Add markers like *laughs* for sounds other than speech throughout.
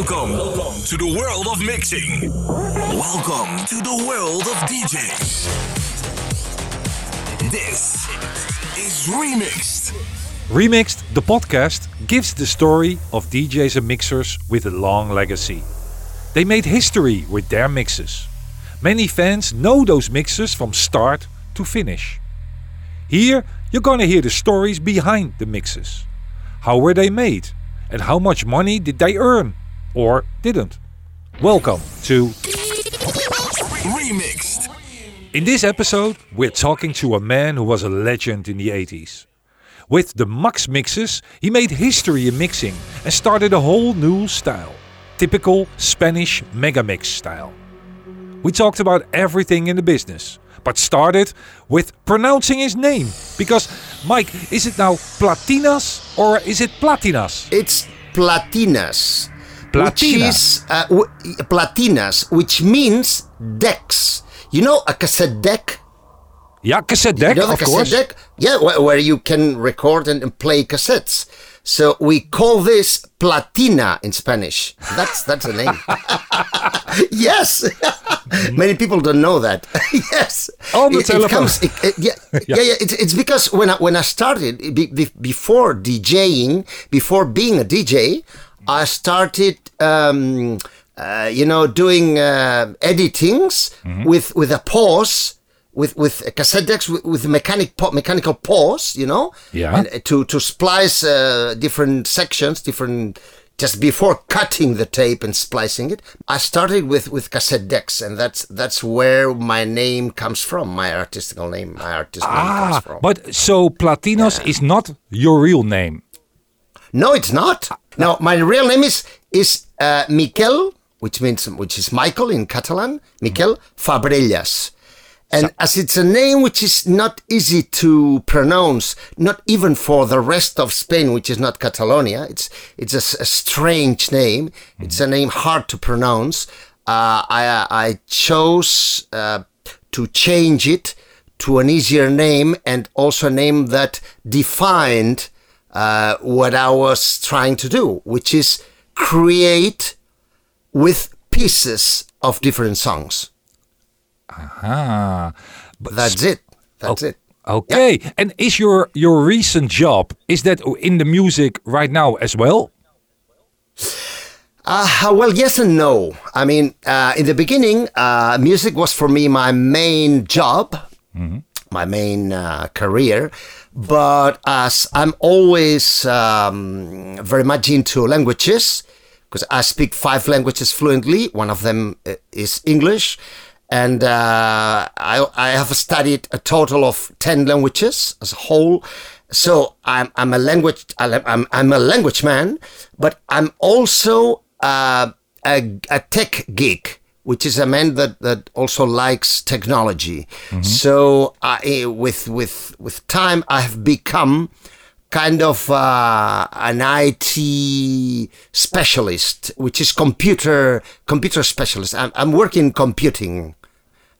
Welcome to the world of mixing. Welcome to the world of DJs. This is Remixed. Remixed, the podcast, gives the story of DJs and mixers with a long legacy. They made history with their mixes. Many fans know those mixes from start to finish. Here, you're gonna hear the stories behind the mixes. How were they made? And how much money did they earn? Or didn't? Welcome to Remixed. In this episode, we're talking to a man who was a legend in the 80s. With the Max mixes, he made history in mixing and started a whole new style. Typical Spanish megamix style. We talked about everything in the business, but started with pronouncing his name. Because, Mike, is it now Platinas or is it Platinas? It's platinas. Platina. Which is uh, w- platinas, which means decks. You know a cassette deck? Yeah, cassette deck, you know the of cassette course. deck? Yeah, wh- where you can record and, and play cassettes. So we call this platina in Spanish. That's that's a name. *laughs* yes, *laughs* many people don't know that. *laughs* yes, On the It- it comes- it- it- yeah, yeah, yeah. It's, it's because when I, when I started be, be- before DJing, before being a DJ, I started. Um, uh, you know, doing uh, editings Mm-hmm. with with a pause, with with cassette decks with, with mechanic mechanical pause, you know, Yeah. and, uh, to to splice uh, different sections, different just before cutting the tape and splicing it. I started with with cassette decks, and that's that's where my name comes from, my artistical name, my artist name comes Ah, from. but so Platinas is not your real name. No, it's not. No, my real name is is uh, Miquel, which means which is Michael in Catalan. Miquel Fabrellas. And as it's a name which is not easy to pronounce, not even for the rest of Spain, which is not Catalonia, it's it's a strange name. It's a name hard to pronounce. Uh, I I chose uh, to change it to an easier name and also a name that defined uh, what I was trying to do, which is create with pieces of different songs. Ah, That's it. That's it. okay. And is your your recent job is that in the music right now as well? Uh, well, yes and no. I mean, uh, in the beginning, uh, music was for me my main job, my main uh, career. But as I'm always um, very much into languages, because I speak five languages fluently, one of them uh, is English. And uh, I, I have studied a total of 10 languages as a whole. So I'm, I'm a language I'm, I'm a language man, but I'm also uh, a, a tech geek, which is a man that, that also likes technology. So I, with with with time, I have become kind of uh, an IT specialist, which is computer computer specialist. I'm, I'm working computing.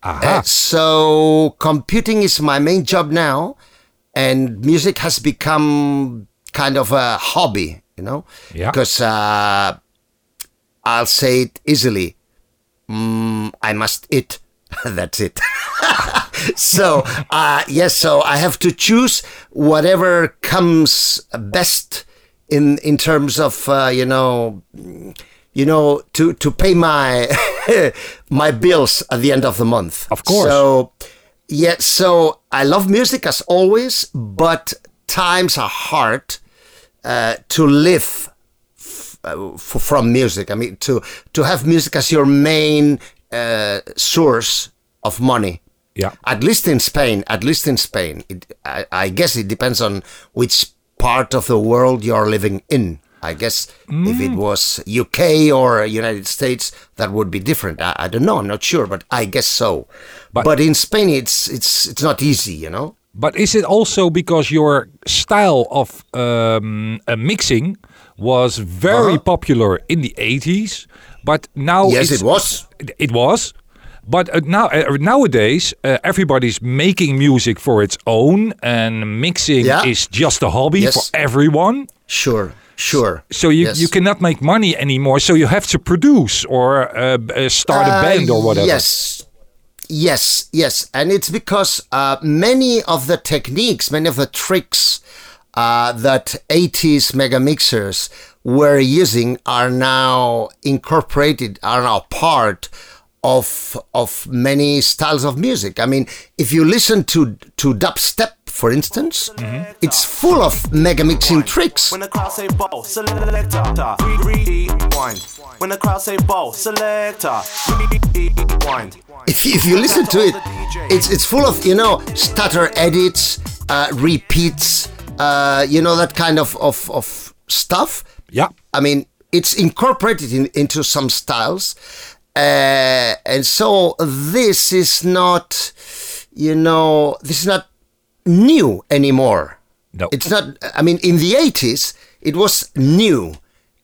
Uh, so computing is my main job now, and music has become kind of a hobby, you know. Yeah. Because uh, I'll say it easily. Mm, I must eat. *laughs* That's it. *laughs* so uh, yes, so I have to choose whatever comes best in in terms of uh, you know you know to to pay my *laughs* my bills at the end of the month. Of course. So yeah, so I love music as always, but times are hard uh, to live uh, f- from music. I mean, to to have music as your main uh, source of money. Yeah. At least in Spain. At least in Spain. It, I, I guess it depends on which part of the world you're living in. I guess if it was UK or United States, that would be different. I, I don't know. I'm not sure, but I guess so. But- But, in Spain, it's it's it's not easy, you know. But is it also because your style of um, uh, mixing was very popular in the 80s, but now Yes, it was. It was. But uh, now uh, nowadays, uh, everybody's making music for its own, and mixing Yeah. is just a hobby Yes. for everyone. Sure. sure. So you, Yes. you cannot make money anymore. So you have to produce or uh, uh, start a Uh, band or whatever. Yes. Yes, yes. And it's because uh, many of the techniques, many of the tricks uh, that 80s mega mixers were using are now incorporated, are now part of of many styles of music. I mean, if you listen to to dubstep, for instance, it's full of mega mixing tricks. When the crowd say bow, selector, rewind. When the crowd say bow, selector, rewind. if you, if you listen to it, it's it's full of you know stutter edits, uh, repeats, uh, you know that kind of of, of stuff. Yeah. I mean, it's incorporated in, into some styles, uh, and so this is not, you know, this is not new anymore. No. It's not, I mean, in the 80s, it was new.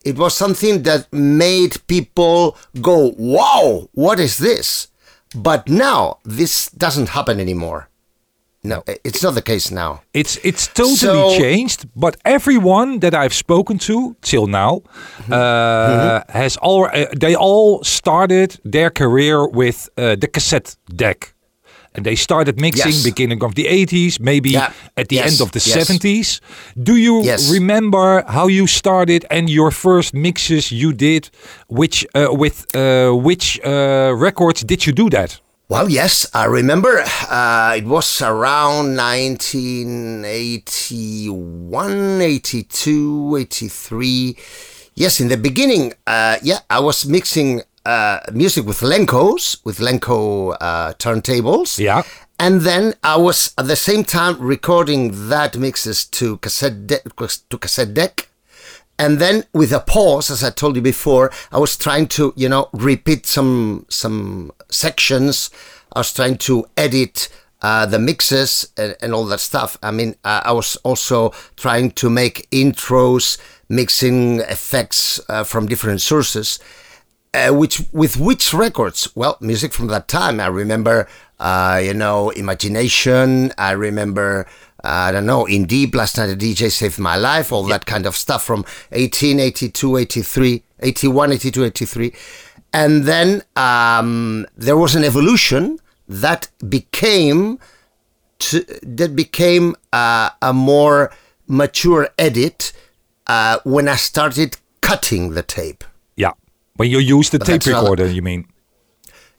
It was something that made people go, wow, what is this? But now, this doesn't happen anymore. No, it's not the case now. It's it's totally So- changed, but everyone that I've spoken to till now Mm-hmm. uh, has all uh, they all started their career with uh, the cassette deck, and they started mixing Yes. beginning of the 80s, maybe Yeah. at the Yes. end of the Yes. 70s. Do you Yes. remember how you started and your first mixes you did? Which uh, with uh, which uh, records did you do that? Well, yes, I remember uh, it was around 1981, 82, 83. Yes, in the beginning, uh, yeah, I was mixing uh, music with Lencos, with Lenco uh, turntables. Yeah. And then I was at the same time recording that mixes to cassette de- to cassette deck. And then with a pause, as I told you before, I was trying to, you know, repeat some some sections. I was trying to edit uh, the mixes and, and all that stuff. I mean, uh, I was also trying to make intros, mixing effects uh, from different sources. Uh, which with which records? Well, music from that time. I remember, uh, you know, Imagination. I remember, I don't know, In Deep, Last Night a DJ Saved My Life, all that kind of stuff from 18, 82, 83, 81, 82, 83. And then um, there was an evolution that became to, that became uh, a more mature edit uh, when I started cutting the tape. Yeah, when you use the tape that's another- recorder, you mean?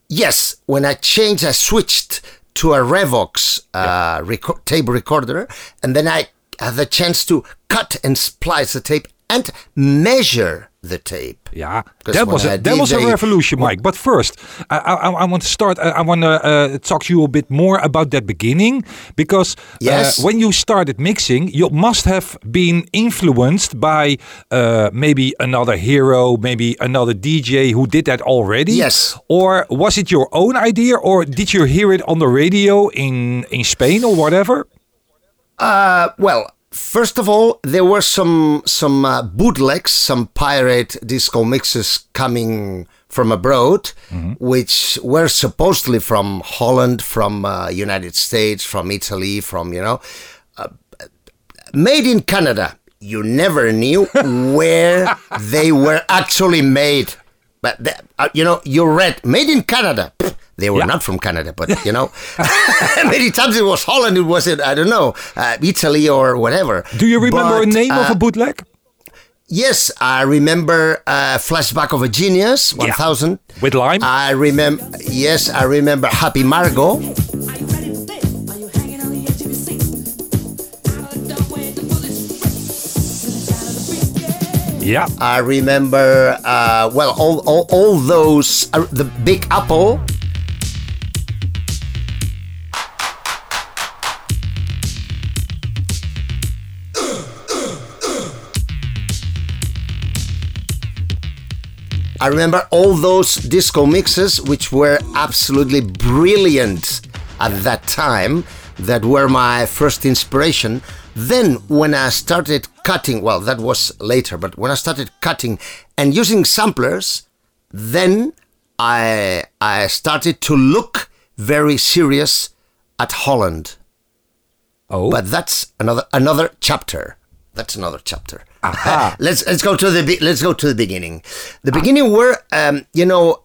Yes, when I changed, I switched to a Revox uh, reco- tape recorder, and then I had the chance to cut and splice the tape and measure the tape. Yeah, that was a, that was a revolution, Mike. But first, I, I, I want to start. I, I want to uh, talk to you a bit more about that beginning because Yes. uh, when you started mixing, you must have been influenced by uh, maybe another hero, maybe another DJ who did that already. Yes. Or was it your own idea, or did you hear it on the radio in in Spain or whatever? Uh, well, first of all, there were some some uh, bootlegs, some pirate disco mixes coming from abroad, which were supposedly from Holland, from uh, United States, from Italy, from you know, uh, made in Canada. You never knew *laughs* where they were actually made. But the, uh, you know, you read "Made in Canada." They were Yeah. not from Canada, but you know, *laughs* *laughs* many times it was Holland. It was it I don't know, uh, Italy or whatever. Do you remember But, a name of uh, a bootleg? Yes, I remember uh, Flashback of a Genius, Yeah. 1000. With Lime? I remember, yes, I remember Happy Margot. Yeah. I remember, uh, well, all, all, all those, uh, the Big Apple. I remember all those disco mixes, which were absolutely brilliant at that time, that were my first inspiration. Then, when I started cutting, well, that was later, but when I started cutting and using samplers, then I I started to look very serious at Holland. Oh. But that's another another chapter. That's another chapter. *laughs* let's let's go to the let's go to the beginning. The beginning were um, you know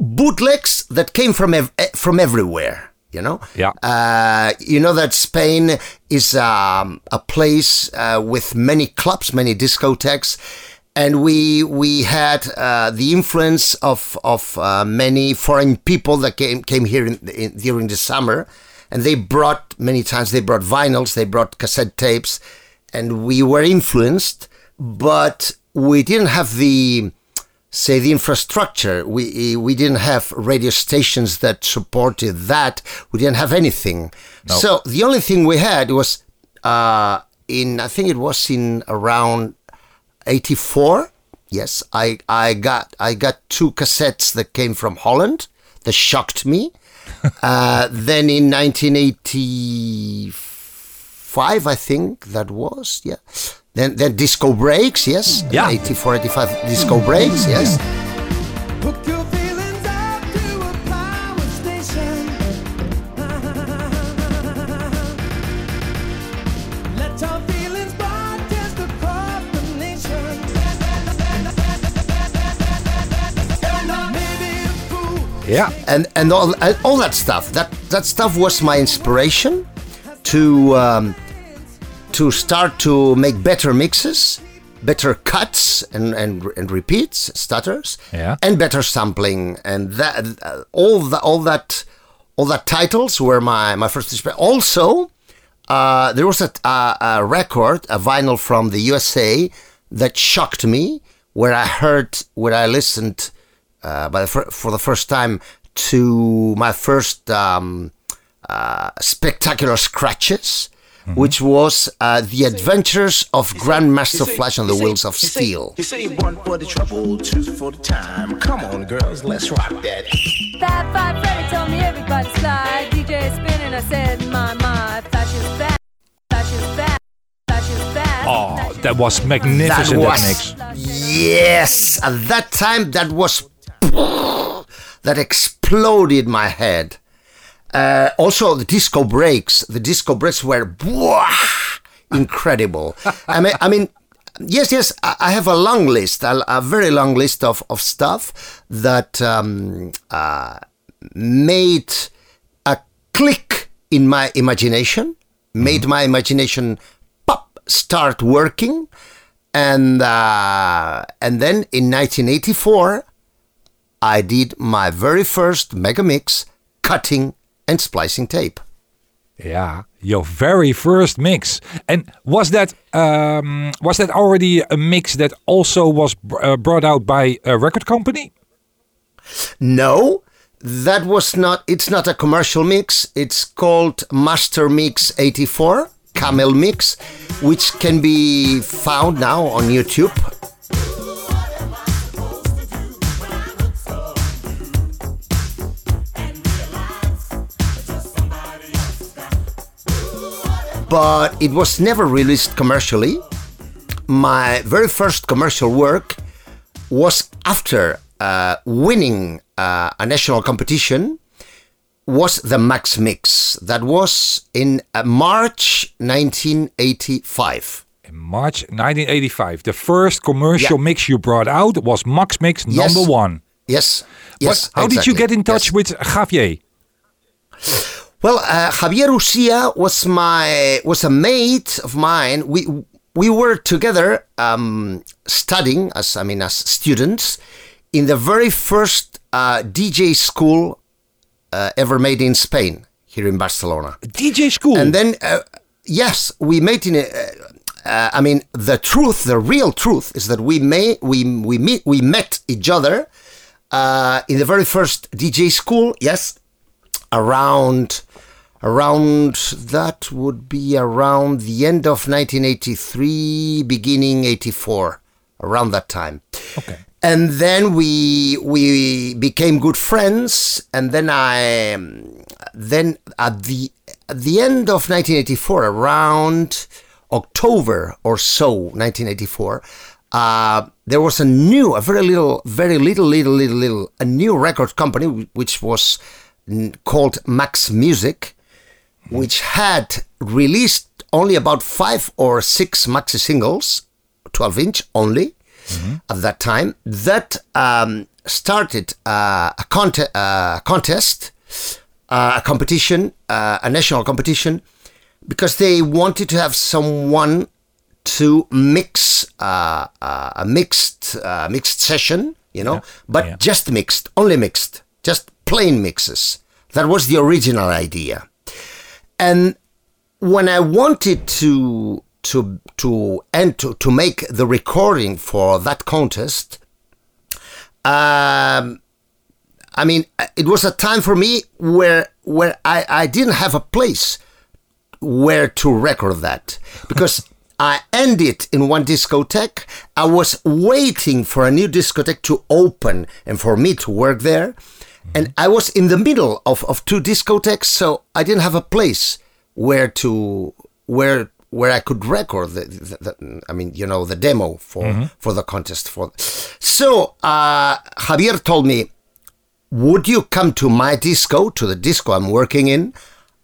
bootlegs that came from ev- eh, from everywhere. You know, Yeah. Uh, you know that Spain is um, a place uh, with many clubs, many discotheques, and we we had uh, the influence of of uh, many foreign people that came came here in, in, during the summer, and they brought many times they brought vinyls, they brought cassette tapes, and we were influenced, but we didn't have the say the infrastructure. We we didn't have radio stations that supported that. We didn't have anything. So the only thing we had was uh, in I think it was in around eighty four. Yes, I I got I got two cassettes that came from Holland that shocked me. *laughs* uh, then in nineteen eighty five, I think that was yeah. Then then disco breaks, yes. Yeah. 84, 85 disco breaks, yes. Yeah. your feelings up to a power station. *laughs* Let your feelings broadcast across the nation. Maybe a fool Ja. and and all and all that stuff. That that stuff was my inspiration to um, to start to make better mixes, better cuts and and, and repeats, stutters, Yeah. and better sampling. And that uh, all that all that all that titles were my my first. Also, uh, there was a, a, a record, a vinyl from the USA that shocked me, where I heard, where I listened uh, by the fir- for the first time to my first um, uh, spectacular scratches, which was uh, the Adventures of Grandmaster Flash on the Wheels of Steel. You say one for the trouble, two for the time. Come on, girls, let's rock that. Fab Five Freddy told me everybody's fly. DJ spinning, I said, my, my, Flash is bad. Flash is bad. Flash is bad. Oh, that was magnificent, that, was mix. yes. At that time, that was *laughs* that exploded my head. Uh, also, the disco breaks. The disco breaks were incredible. *laughs* I mean, I mean, yes, yes. I have a long list, a, a very long list of of stuff that um, uh, made a click in my imagination, made my imagination pop start working, and uh, and then in 1984, I did my very first mega mix, cutting and splicing tape. Yeah, your very first mix. And was that um, was that already a mix that also was uh, brought out by a record company? No, that was not. It's not a commercial mix. It's called Master Mix 84 Camel Mix, which can be found now on YouTube. But it was never released commercially. My very first commercial work was after uh, winning uh, a national competition was the Max Mix. That was in uh, March 1985. In March 1985, the first commercial Yeah. mix you brought out was Max Mix Yes. number one. Yes. But Yes. how did you get in touch Yes. with Javier? Well, uh, Javier Ucia was my was a mate of mine. We we were together um, studying as I mean as students in the very first uh, DJ school uh, ever made in Spain here in Barcelona. DJ School. And then, uh, yes, we met in a. Uh, uh, I mean, the truth, the real truth, is that we may we we meet we met each other uh, in the very first DJ school. Yes, around around that would be around the end of 1983, beginning 84, around that time. Okay. And then we we became good friends, and then I then at the at the end of 1984, around October or so, 1984, uh, there was a new, a very little, very little, little, little, little, a new record company which was called Max Music, which had released only about five or six maxi singles 12 inch only at that time. That um, started uh, a conte- uh, contest, uh, a competition, a national competition, because they wanted to have someone to mix a mixed uh, mixed session, you know, but Yeah. just mixed, only mixed, just plain mixes. That was the original idea. And when I wanted to to to and to, to make the recording for that contest, um, I mean, it was a time for me where where I, I didn't have a place where to record that because *laughs* I ended in one discotheque. I was waiting for a new discotheque to open and for me to work there. And I was in the middle of, of two discotheques, so I didn't have a place where to where where I could record the, the, the I mean you know the demo for for the contest for. So uh, Javier told me, would you come to my disco to the disco I'm working in?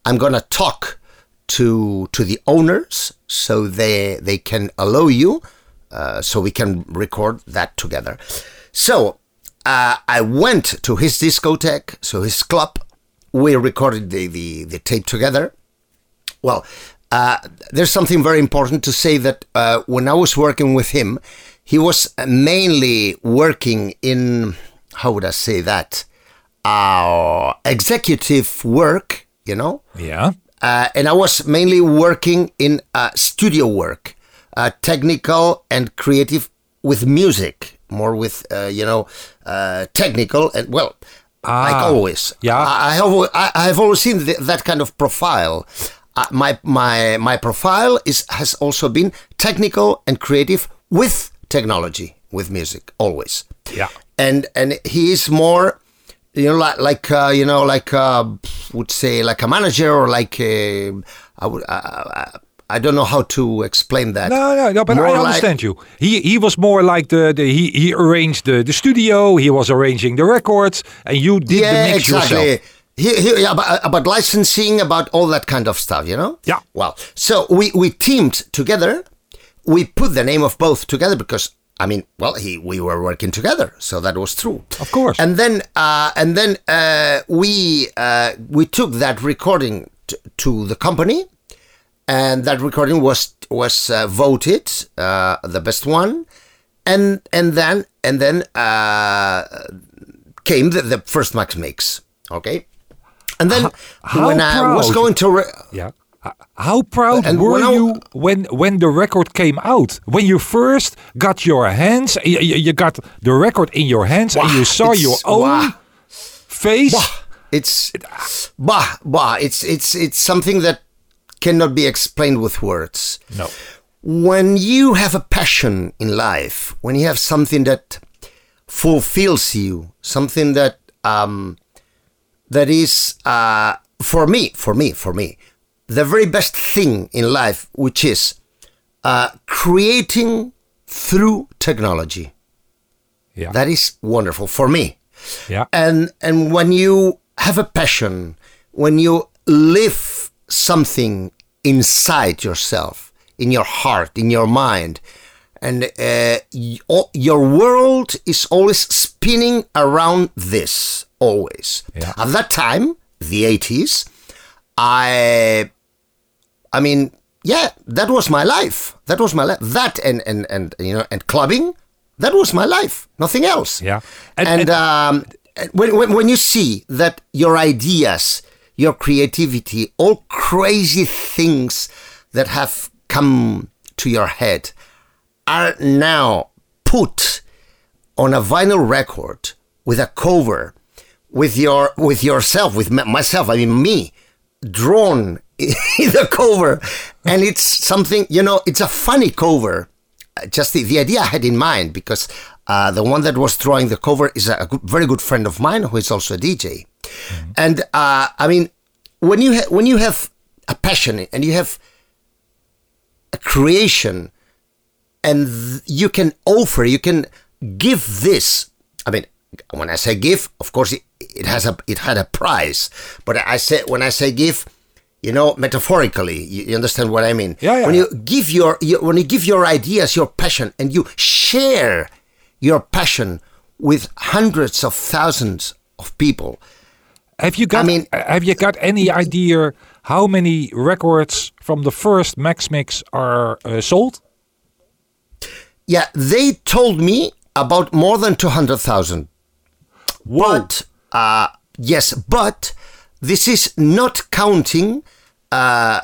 I'm gonna talk to to the owners so they they can allow you uh, so we can record that together. So uh, I went to his discotheque, so his club. We recorded the, the, the tape together. Well, uh, there's something very important to say that uh, when I was working with him, he was mainly working in, how would I say that, uh, executive work, you know? Yeah. uh, and I was mainly working in uh, studio work, uh, technical and creative with music, more with uh, you know uh, technical and well, like Ah, always. yeah. I, have I, I have always seen th- that kind of profile. Uh, my my my profile is has also been technical and creative with technology, with music, always Yeah. and and he is more you know like like uh, you know like uh, would say like a manager or like a, I would uh, I don't know how to explain that. No, no, no, but More I like- understand you. He he was more like the, the he he arranged the, the studio. He was arranging the records, and you did yeah, the mix exactly. yourself. He, he, yeah, about, about licensing, about all that kind of stuff, you know. Yeah. Well, so we we teamed together. We put the name of both together because I mean, well, he we were working together, so that was true. Of course. And then uh, and then uh, we uh, we took that recording t- to the company, and that recording was was uh, voted uh, the best one, and and then and then uh, came the, the first Max mix. Okay, and then how when I was going to. Re- Yeah. How proud And were when you when when the record came out? When you first got your hands, you, you got the record in your hands, and you saw your own wow. face. It's bah bah. It's it's it's something that cannot be explained with words. No. When you have a passion in life, when you have something that fulfills you, something that um, that is uh, for me, for me, for me, the very best thing in life, which is uh, creating through technology. Yeah. That is wonderful for me yeah. and and when you have a passion when you live something inside yourself in your heart in your mind and uh, your world is always spinning around this always Yeah. at that time the 80s i i mean yeah that was my life that was my life that and and and you know and clubbing that was my life nothing else Yeah. And- and, and- um, when, when, when you see that your ideas, your creativity, all crazy things that have come to your head are now put on a vinyl record with a cover, with your with yourself, with myself, I mean me, drawn *laughs* in the cover, and it's something you know. It's a funny cover. Just the, the idea I had in mind because uh, the one that was drawing the cover is a, good, very good friend of mine who is also a DJ, and uh, I mean when you ha- when you have a passion and you have a creation and th- you can offer you can give this i mean when i say give of course it, it has a it had a price but i say when i say give you know, metaphorically. You, you understand what I mean? Yeah, yeah. When you give your, you, when you give your ideas, your passion, and you share your passion with hundreds of thousands of people. Have you got? I mean- have you got any idea how many records from the first Max Mix are uh, sold? Yeah, they told me about more than 200,000. But, uh, yes, but this is not counting uh,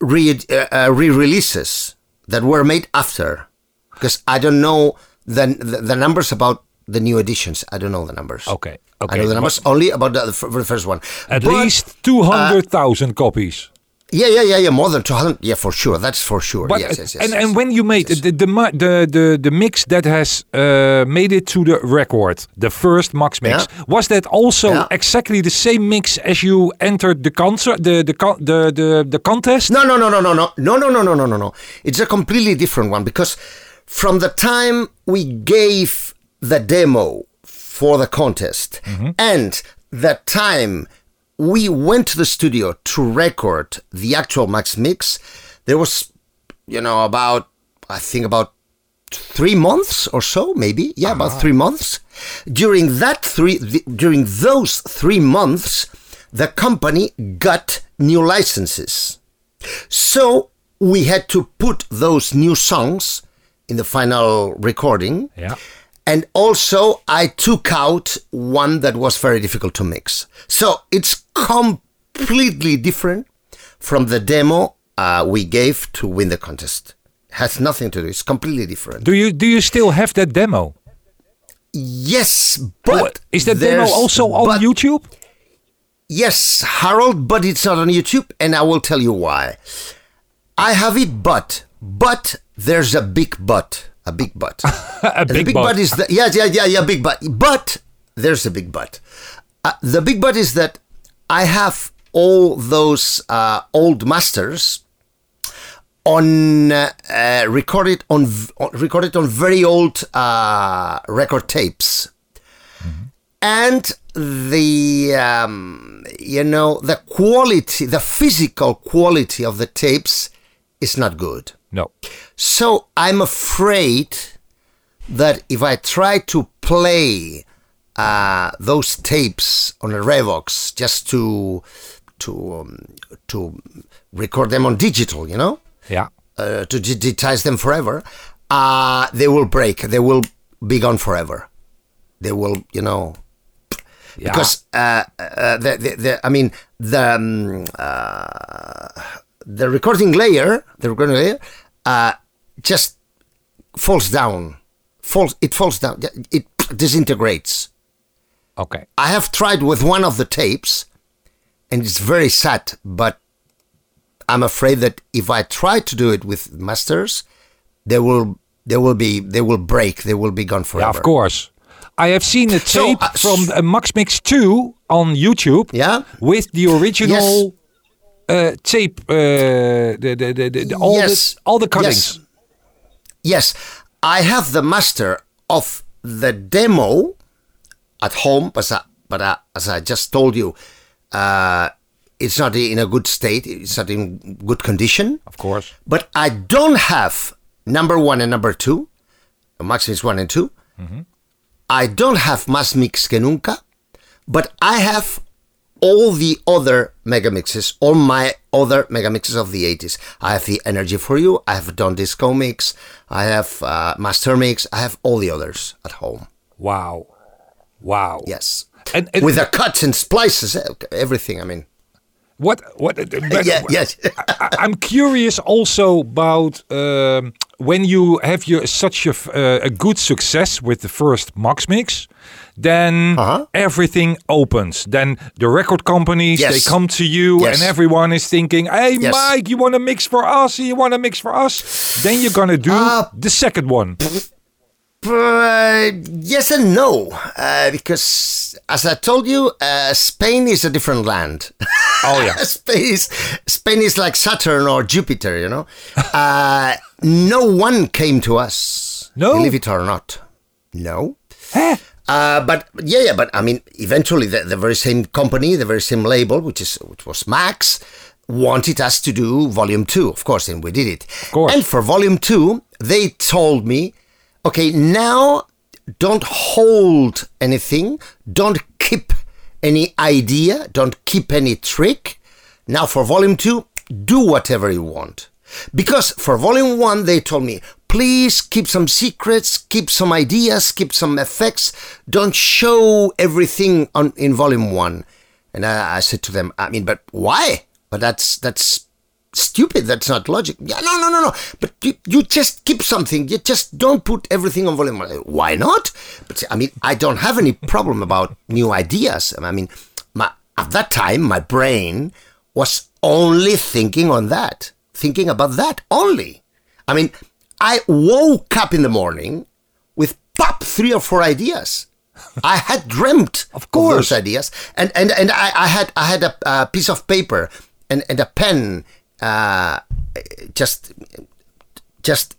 re- uh, uh, re-releases that were made after. Because I don't know the, the, the numbers about the new editions. I don't know the numbers. Okay, I know the numbers only about the, the the first one. At But- least two hundred thousand copies. Yeah, yeah, yeah, yeah, more than 200. Yeah, for sure. That's for sure. But yes, yes, yes. and yes. and when you made the the the the, the mix that has uh, made it to the record, the first Max mix, Yeah. was that also Yeah. exactly the same mix as you entered the concert, the the the the, the contest? No, no, no, no, no, no, no, no, no, no, no, no, no. It's a completely different one because from the time we gave the demo for the contest mm-hmm. and the time we went to the studio to record the actual Max Mix, there was, you know, about, I think about three months or so, maybe. Yeah, about ah. three months. During that three, th- during those three months, the company got new licenses. So we had to put those new songs in the final recording. Yeah. And also, I took out one that was very difficult to mix. So it's completely different from the demo uh, we gave to win the contest. Has nothing to do. It's completely different. Do you do you still have that demo? Yes, but Is that demo also on YouTube? Yes, Harold, but it's not on YouTube, and I will tell you why. I have it, but but there's a big but, a big but. *laughs* A big big but. is that yeah, yeah, yeah, yeah, big but. But there's a big but. Uh, the big but is that I have all those uh, old masters on uh, uh, recorded on recorded on very old uh, record tapes, and the um, you know the quality, the physical quality of the tapes is not good. No. So I'm afraid that if I try to play uh, those tapes on a Revox just to to um, to record them on digital, you know, Yeah. uh, to digitize them forever, uh, they will break. They will be gone forever. They will, you know, Yeah. because uh, uh, the, the, the I mean the um, uh, the recording layer, the recording layer, uh, just falls down. Falls. It falls down. It disintegrates. Okay. I have tried with one of the tapes, and it's very sad. But I'm afraid that if I try to do it with masters, they will they will be they will break. They will be gone forever. Yeah, of course. I have seen a So, tape uh, from uh, Max Mix 2 on YouTube Yeah. with the original uh, tape, uh, the, the, the, the, all, Yes. the, all the cuttings. Yes, I have the master of the demo at home, but, I, but I, as I just told you, uh, it's not in a good state. It's not in good condition. Of course. But I don't have number one and number two, Max Mix one and 2 I don't have Más Mix que Nunca, but I have all the other mega mixes, all my other mega mixes of the 80s. I have the Energy for You, I have Don Disco Mix, I have uh, Master Mix, I have all the others at home. Wow. Wow. Yes. And, and With the cuts and splices, eh, everything, I mean. what? What? *laughs* Yeah, yes. I, I'm curious also about um, when you have your such a, uh, a good success with the first Max Mix, then Uh-huh. everything opens. Then the record companies they come to you, Yes. and everyone is thinking, "Hey, Yes. Mike, you want to mix for us? You want to mix for us?" Then you're gonna do Uh, the second one. Uh, yes and no, uh, because as I told you, uh, Spain is a different land. *laughs* Oh yeah. *laughs* Spain is Spain is like Saturn or Jupiter, you know. *laughs* Uh, no one came to us. No? believe it or not. No. Uh, but yeah, yeah, but I mean, eventually the, the very same company, the very same label, which is which was Max, wanted us to do volume two, of course, and we did it. Of course. And for volume two, they told me, okay, now don't hold anything, don't keep any idea, don't keep any trick. Now for volume two, do whatever you want. Because for volume one, they told me, please keep some secrets, keep some ideas, keep some effects. Don't show everything on in volume one. And I, I said to them, I mean, but why? But that's that's stupid. That's not logic. Yeah, no, no, no, no. But you, you just keep something. You just don't put everything on volume one. Why not? But I mean, I don't have any problem about new ideas. I mean, my, at that time, my brain was only thinking on that, thinking about that only. I mean, I woke up in the morning with pop three or four ideas. I had dreamt *laughs* of course. those ideas, and and and I, I had I had a, a piece of paper and and a pen, uh, just just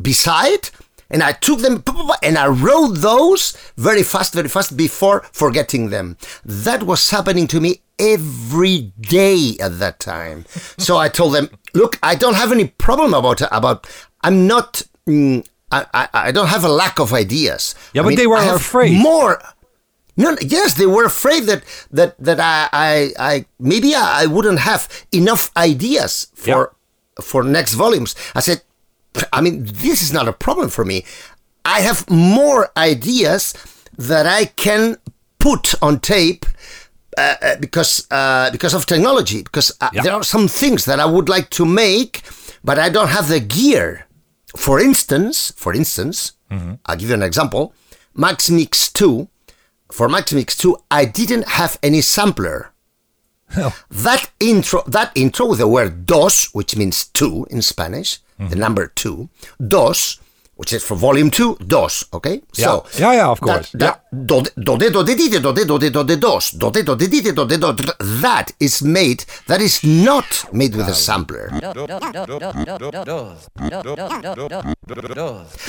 beside, and I took them and I wrote those very fast, very fast before forgetting them. That was happening to me every day at that time. so I told them, "Look, I don't have any problem about about. I'm not. Mm, I, I I don't have a lack of ideas. Yeah, I but they were afraid. more." No, yes, they were afraid that that that I I, I maybe I, I wouldn't have enough ideas for for next volumes. I said, I mean, this is not a problem for me. I have more ideas that I can put on tape uh, uh, because uh, because of technology. Because uh, Yeah. there are some things that I would like to make, but I don't have the gear. For instance, for instance, I'll give you an example. Max Mix Two. For Max Mix Two, I didn't have any sampler. That intro, that intro with the word dos, which means two in Spanish, the number two, dos, which is for volume two, dos, okay? So, Yeah, yeah, of that- course. That, do, do, de, do, de, do, de, do, de, do, de, dos, do, de, do, de, do, de, do, de, that is made, that is not made with a sampler.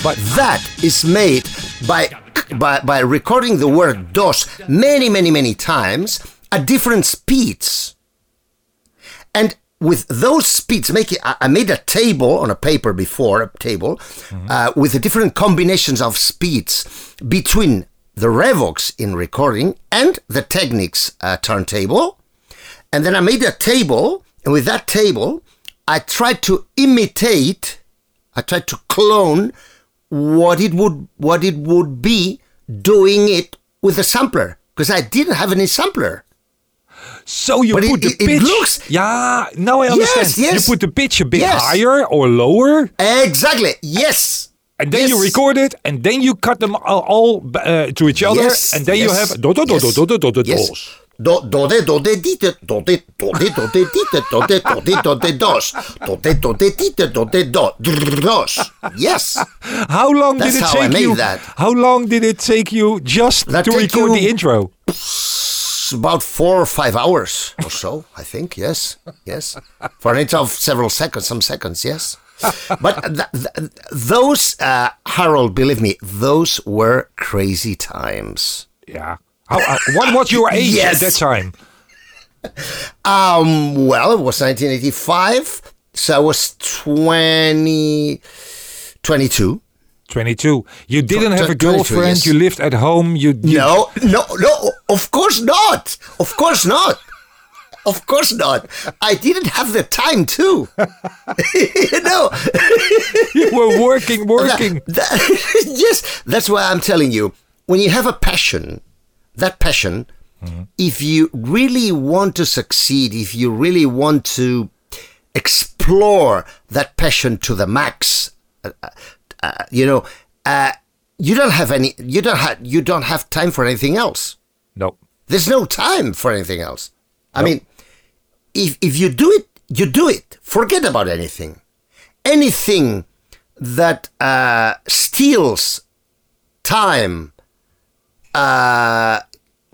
But that is made by, by, by recording the word dos many, many, many times at different speeds. And with those speeds, make it, I made a table on a paper before, a table, uh, with the different combinations of speeds between the Revox in recording and the Technics uh, turntable. And then I made a table, and with that table, I tried to imitate, I tried to clone what it would what it would be doing it with a sampler because I didn't have any sampler. So you But it- put the it- it looks- yeah, now I understand. yes. yes. You put the pitch a bit Yes. higher or lower, Exactly. Yes. and then you record it, and then you cut them all, uh, to each other, Yes, and then you have do do do do yes, do do do do yes. dos. Do do de do de di de do de do de do de di de do de do de do de dos do de do de di de do de do dos. Yes. How long That's did it how I made you? that. How long did it take you just That to record you- the intro? It's about four or five hours or so, I think. Yes. Yes. For an intro of several seconds, some seconds. Yes. But th- th- those, uh, Harold, believe me, those were crazy times. Yeah. How, uh, what was your *laughs* age Yes. at that time? Um, well, it was 1985, so I was 20, 22. 22. You didn't have a girlfriend. yes. You lived at home. You, you No, no, no, of course not. Of course not. Of course not. I didn't have the time too. you know, you were working, working. That- that- *laughs* yes, that's why I'm telling you. When you have a passion, that passion, if you really want to succeed, if you really want to explore that passion to the max, uh, uh, you know, uh, you don't have any. You don't have. You don't have time for anything else. No. There's no time for anything else. I mean, if if you do it, you do it. Forget about anything. Anything that uh, steals time uh,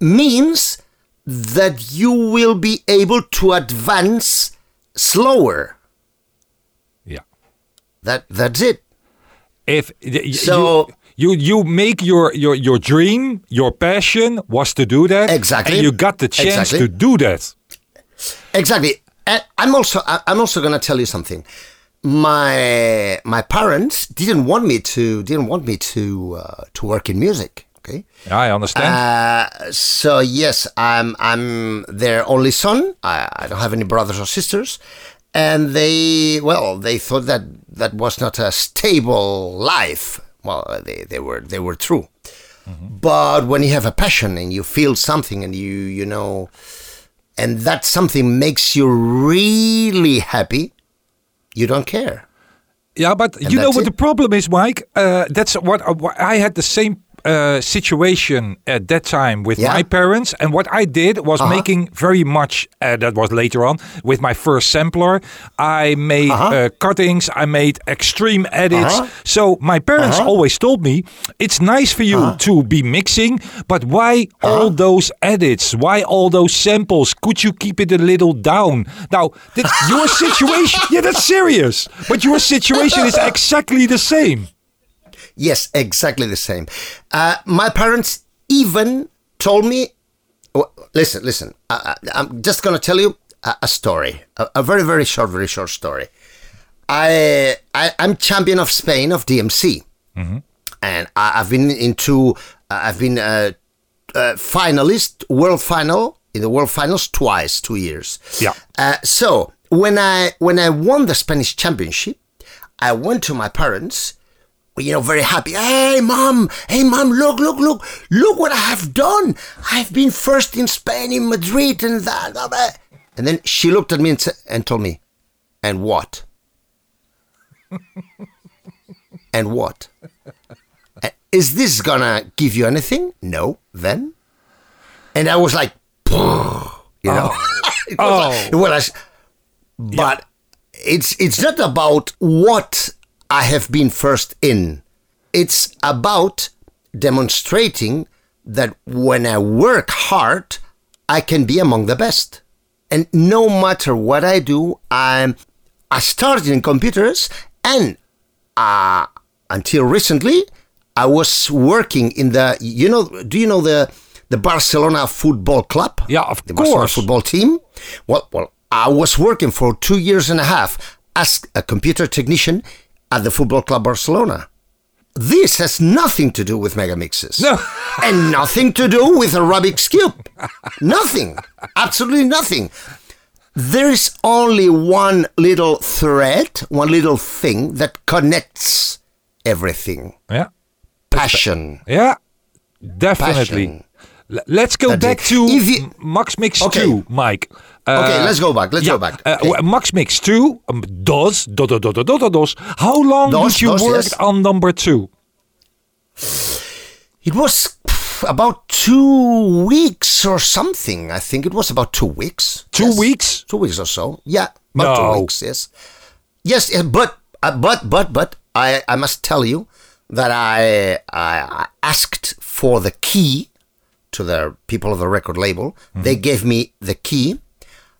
means that you will be able to advance slower. Yeah. That that's it. If So- you, You you make your your your dream, your passion was to do that. Exactly. And you got the chance Exactly. to do that. Exactly. And I'm also I'm also gonna tell you something. My my parents didn't want me to didn't want me to uh, to work in music. Okay. I understand. Uh, so yes, I'm I'm their only son. I, I don't have any brothers or sisters, and they well they thought that that was not a stable life. Well, they, they were they were true, but when you have a passion and you feel something and you you know, and that something makes you really happy, you don't care. Yeah, but you know what it. the problem is, Mike? Uh, that's what, uh, what I had the same uh, situation at that time with Yeah. my parents, and what I did was Uh-huh. making very much. Uh, that was later on with my first sampler. I made Uh-huh. uh, cuttings. I made extreme edits. Uh-huh. So my parents always told me it's nice for you to be mixing, but why all those edits? Why all those samples? Could you keep it a little down? Now, your situation, *laughs* yeah, that's serious. But your situation is exactly the same. Yes, exactly the same. Uh, my parents even told me, w- listen, listen, I, I'm just going to tell you a, a story, a, a very, very short, very short story. I, I I'm champion of Spain of DMC, and I, I've been into, uh, I've been a, uh finalist, world final in the world finals twice, two years. Yeah. Uh, so when I when I won the Spanish championship, I went to my parents you know, very happy. Hey, mom! Hey, mom! Look, look, look! Look what I have done! I've been first in Spain, in Madrid, and that. blah, blah." And then she looked at me and, sa- and told me, "And what? *laughs* and what? "Uh, Is this gonna give you anything? No. Then? And I was like, you know, *laughs* it was like- it was like- but it's it's not about what I have been first in. It's about demonstrating that when I work hard, I can be among the best. And no matter what I do, I'm I started in computers and uh, until recently I was working in the you know do you know the the Barcelona football club? Yeah, of the Barcelona course. football team. Well, well, I was working for two years and a half as a computer technician at the football club Barcelona. This has nothing to do with megamixes. No. *laughs* and nothing to do with a Rubik's Cube. nothing. Absolutely nothing. There is only one little thread, one little thing that connects everything. Yeah. Passion. Yeah, definitely. Passion. Let's go That's back it. to you- Max Mix Okay. 2, Mike. Uh, Okay, let's go back, let's yeah, go back. uh, Okay. Max Mix 2, um, DOS, do, do, do, do, do, do, DOS. How long DOS, did you DOS, work yes. on number 2? It was about two weeks or something. I think it was about two weeks. Two Yes. weeks? Two weeks or so. Yeah, about No. two weeks. Yes, yes, but uh, but but but I I must tell you that I, I asked for the key to the people of the record label. They gave me the key.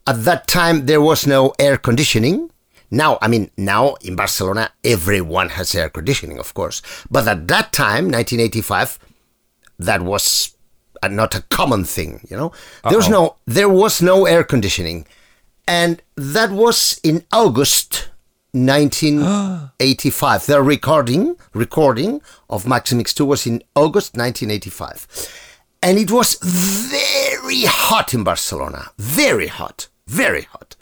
At that time, there was no air conditioning. Now, I mean, now in Barcelona, everyone has air conditioning, of course. But at that time, 1985, that was uh, not a common thing, you know. There was no there was no air conditioning, and that was in August 1985. *gasps* the recording recording of Maximix 2 was in August 1985, and it was very hot in Barcelona, very hot, very hot,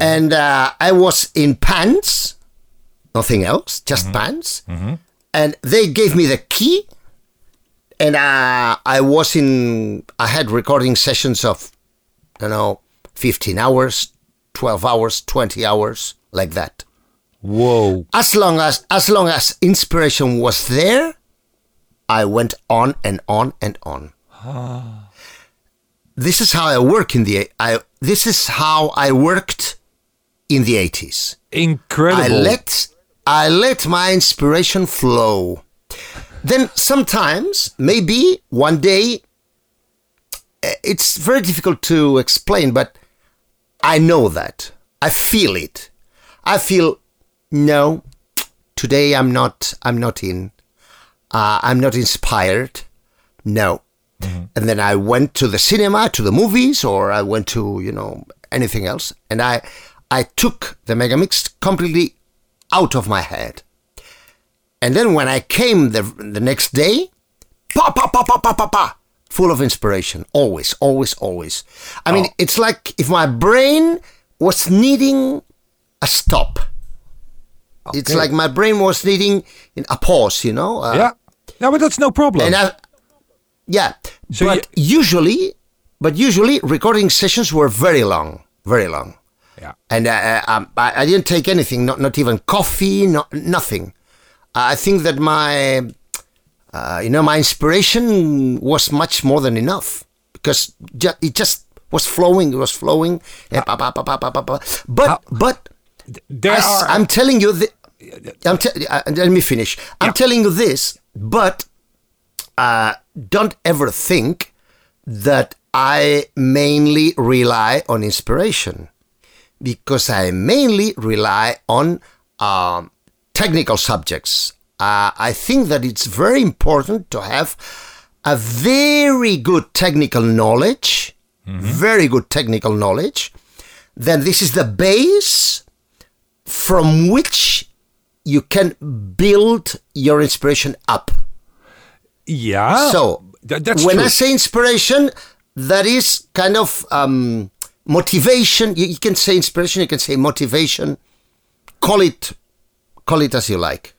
and uh, I was in pants, nothing else, just pants, and they gave me the key. And uh, I was in. I had recording sessions of, I don't know, fifteen hours, twelve hours, twenty hours, like that. Whoa. As long as as long as inspiration was there, I went on and on and on. This is how I work in the. I this is how I worked in the eighties. Incredible. I let I let my inspiration flow. Then sometimes, maybe one day, eh, it's very difficult to explain, but I know that. I feel it. I feel no, today I'm not I'm not in. Uh, I'm not inspired. No. And then I went to the cinema, to the movies, or I went to you know anything else, and I I took the Megamix completely out of my head. And then when I came the the next day, pa pa pa pa pa pa pa, full of inspiration. Always, always, always. I mean, it's like if my brain was needing a stop. It's like my brain was needing a pause, you know. Uh, yeah. Yeah, but that's no problem. and I, yeah, So but usually, but usually recording sessions were very long, very long. yeah. And uh, um, I, I didn't take anything, not not even coffee, not nothing. I think that my, uh, you know, my inspiration was much more than enough because ju- it just was flowing. It was flowing. pa. But How- but There I, am telling you, th- I'm te- uh, let me finish. I'm telling you this, but uh, don't ever think that I mainly rely on inspiration because I mainly rely on um, technical subjects. Uh, I think that it's very important to have a very good technical knowledge, very good technical knowledge. Then this is the base from which you can build your inspiration up. Yeah. So Th- that's when true. I say inspiration, that is kind of um, motivation. You, you can say inspiration. You can say motivation. Call it, call it as you like.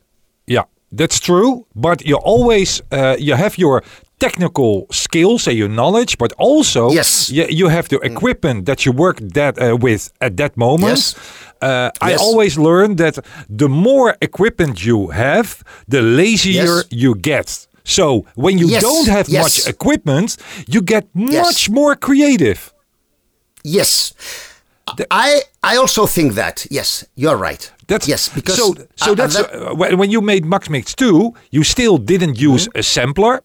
Yeah, that's true. But you always uh, you have your technical skills and your knowledge, but also Yes. you, you have the equipment that you work that uh, with at that moment. Yes. Uh, I always learn that the more equipment you have, the lazier Yes. you get. So when you Yes, don't have yes. much equipment, you get Yes. much more creative. Yes, I I also think that. Yes, you're right. That's yes because so. So uh, that's that- uh, when when you made Max Mix 2, you still didn't use a sampler.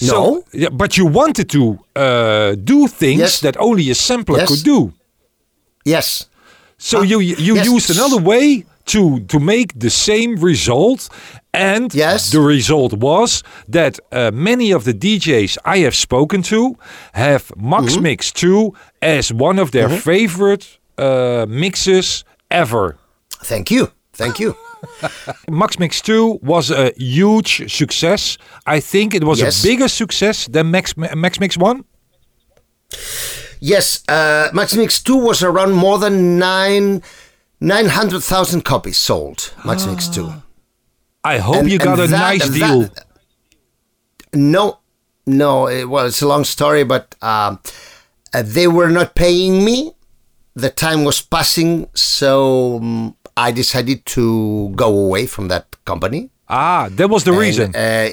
So, Mm-hmm. No. yeah, but you wanted to uh, do things that only a sampler could do. yes. So you you yes. used another way to to make the same result, and Yes. the result was that uh, many of the DJs I have spoken to have Max Mm-hmm. Mix 2 as one of their favorite uh, mixes ever. Thank you. Thank you. *laughs* Max Mix 2 was a huge success. I think it was Yes. a bigger success than Max Max Mix 1. Yes, uh, Max Mix 2 was around more than nine, 900,000 copies sold. Max Mix 2. I hope And- you got a that- nice that- deal. No, no. Well, it's a long story, but um, uh, they were not paying me. The time was passing, so um, I decided to go away from that company. ah, that was the And, reason. uh,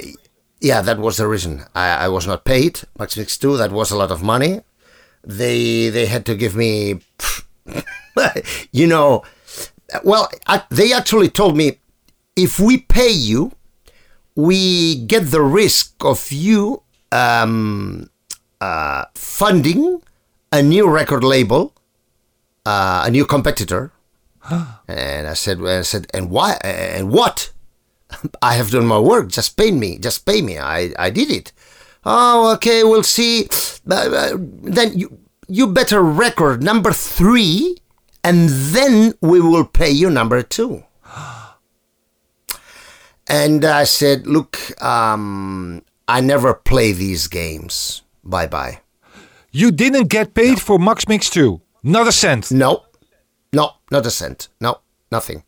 yeah, that was the reason. I, I was not paid. Max Mix 2, that was a lot of money. They they had to give me, *laughs* you know, well, I, they actually told me if we pay you, we get the risk of you um, uh, funding a new record label, uh, a new competitor. *gasps* and I said, I said, and why? And what? *laughs* I have done my work. Just pay me. Just pay me. I, I did it. Oh, okay. We'll see. Uh, then you you better record number three, and then we will pay you number two. *gasps* And I said, look, um, I never play these games. Bye bye. you didn't get paid for Max Mix 2. Not a cent. No, no, not a cent. No, nothing,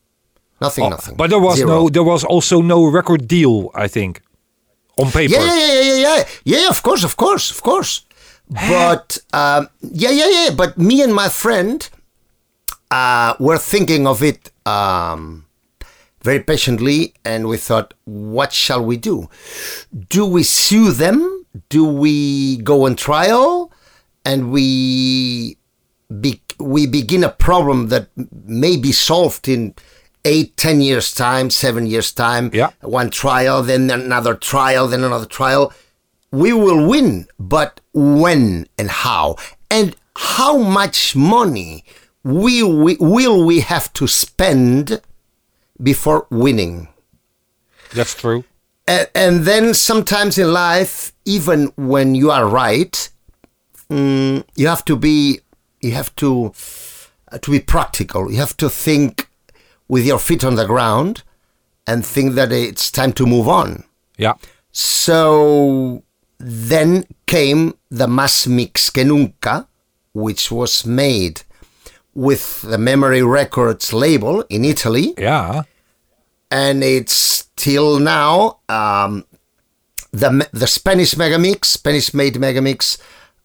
nothing, Oh, nothing. But there was Zero. no there was also no record deal, I think. On paper. Yeah, yeah, yeah, yeah, yeah, yeah. Yeah, of course, of course, of course. But um, yeah, yeah, yeah. But me and my friend uh, were thinking of it um, very patiently, and we thought, what shall we do? Do we sue them? Do we go on trial? And we be- we begin a problem that may be solved in eight, ten years time, seven years time. Yeah. One trial, then another trial, then another trial. We will win, but when and how, and how much money will we will we have to spend before winning? That's true. and, and then sometimes in life, even when you are right, mm, you have to be you have to uh, to be practical. You have to think with your feet on the ground and think that it's time to move on. Yeah. So then came the Más Mix que Nunca, which was made with the Memory Records label in Italy, Yeah. and it's till now um, the the Spanish Megamix, Spanish made Megamix,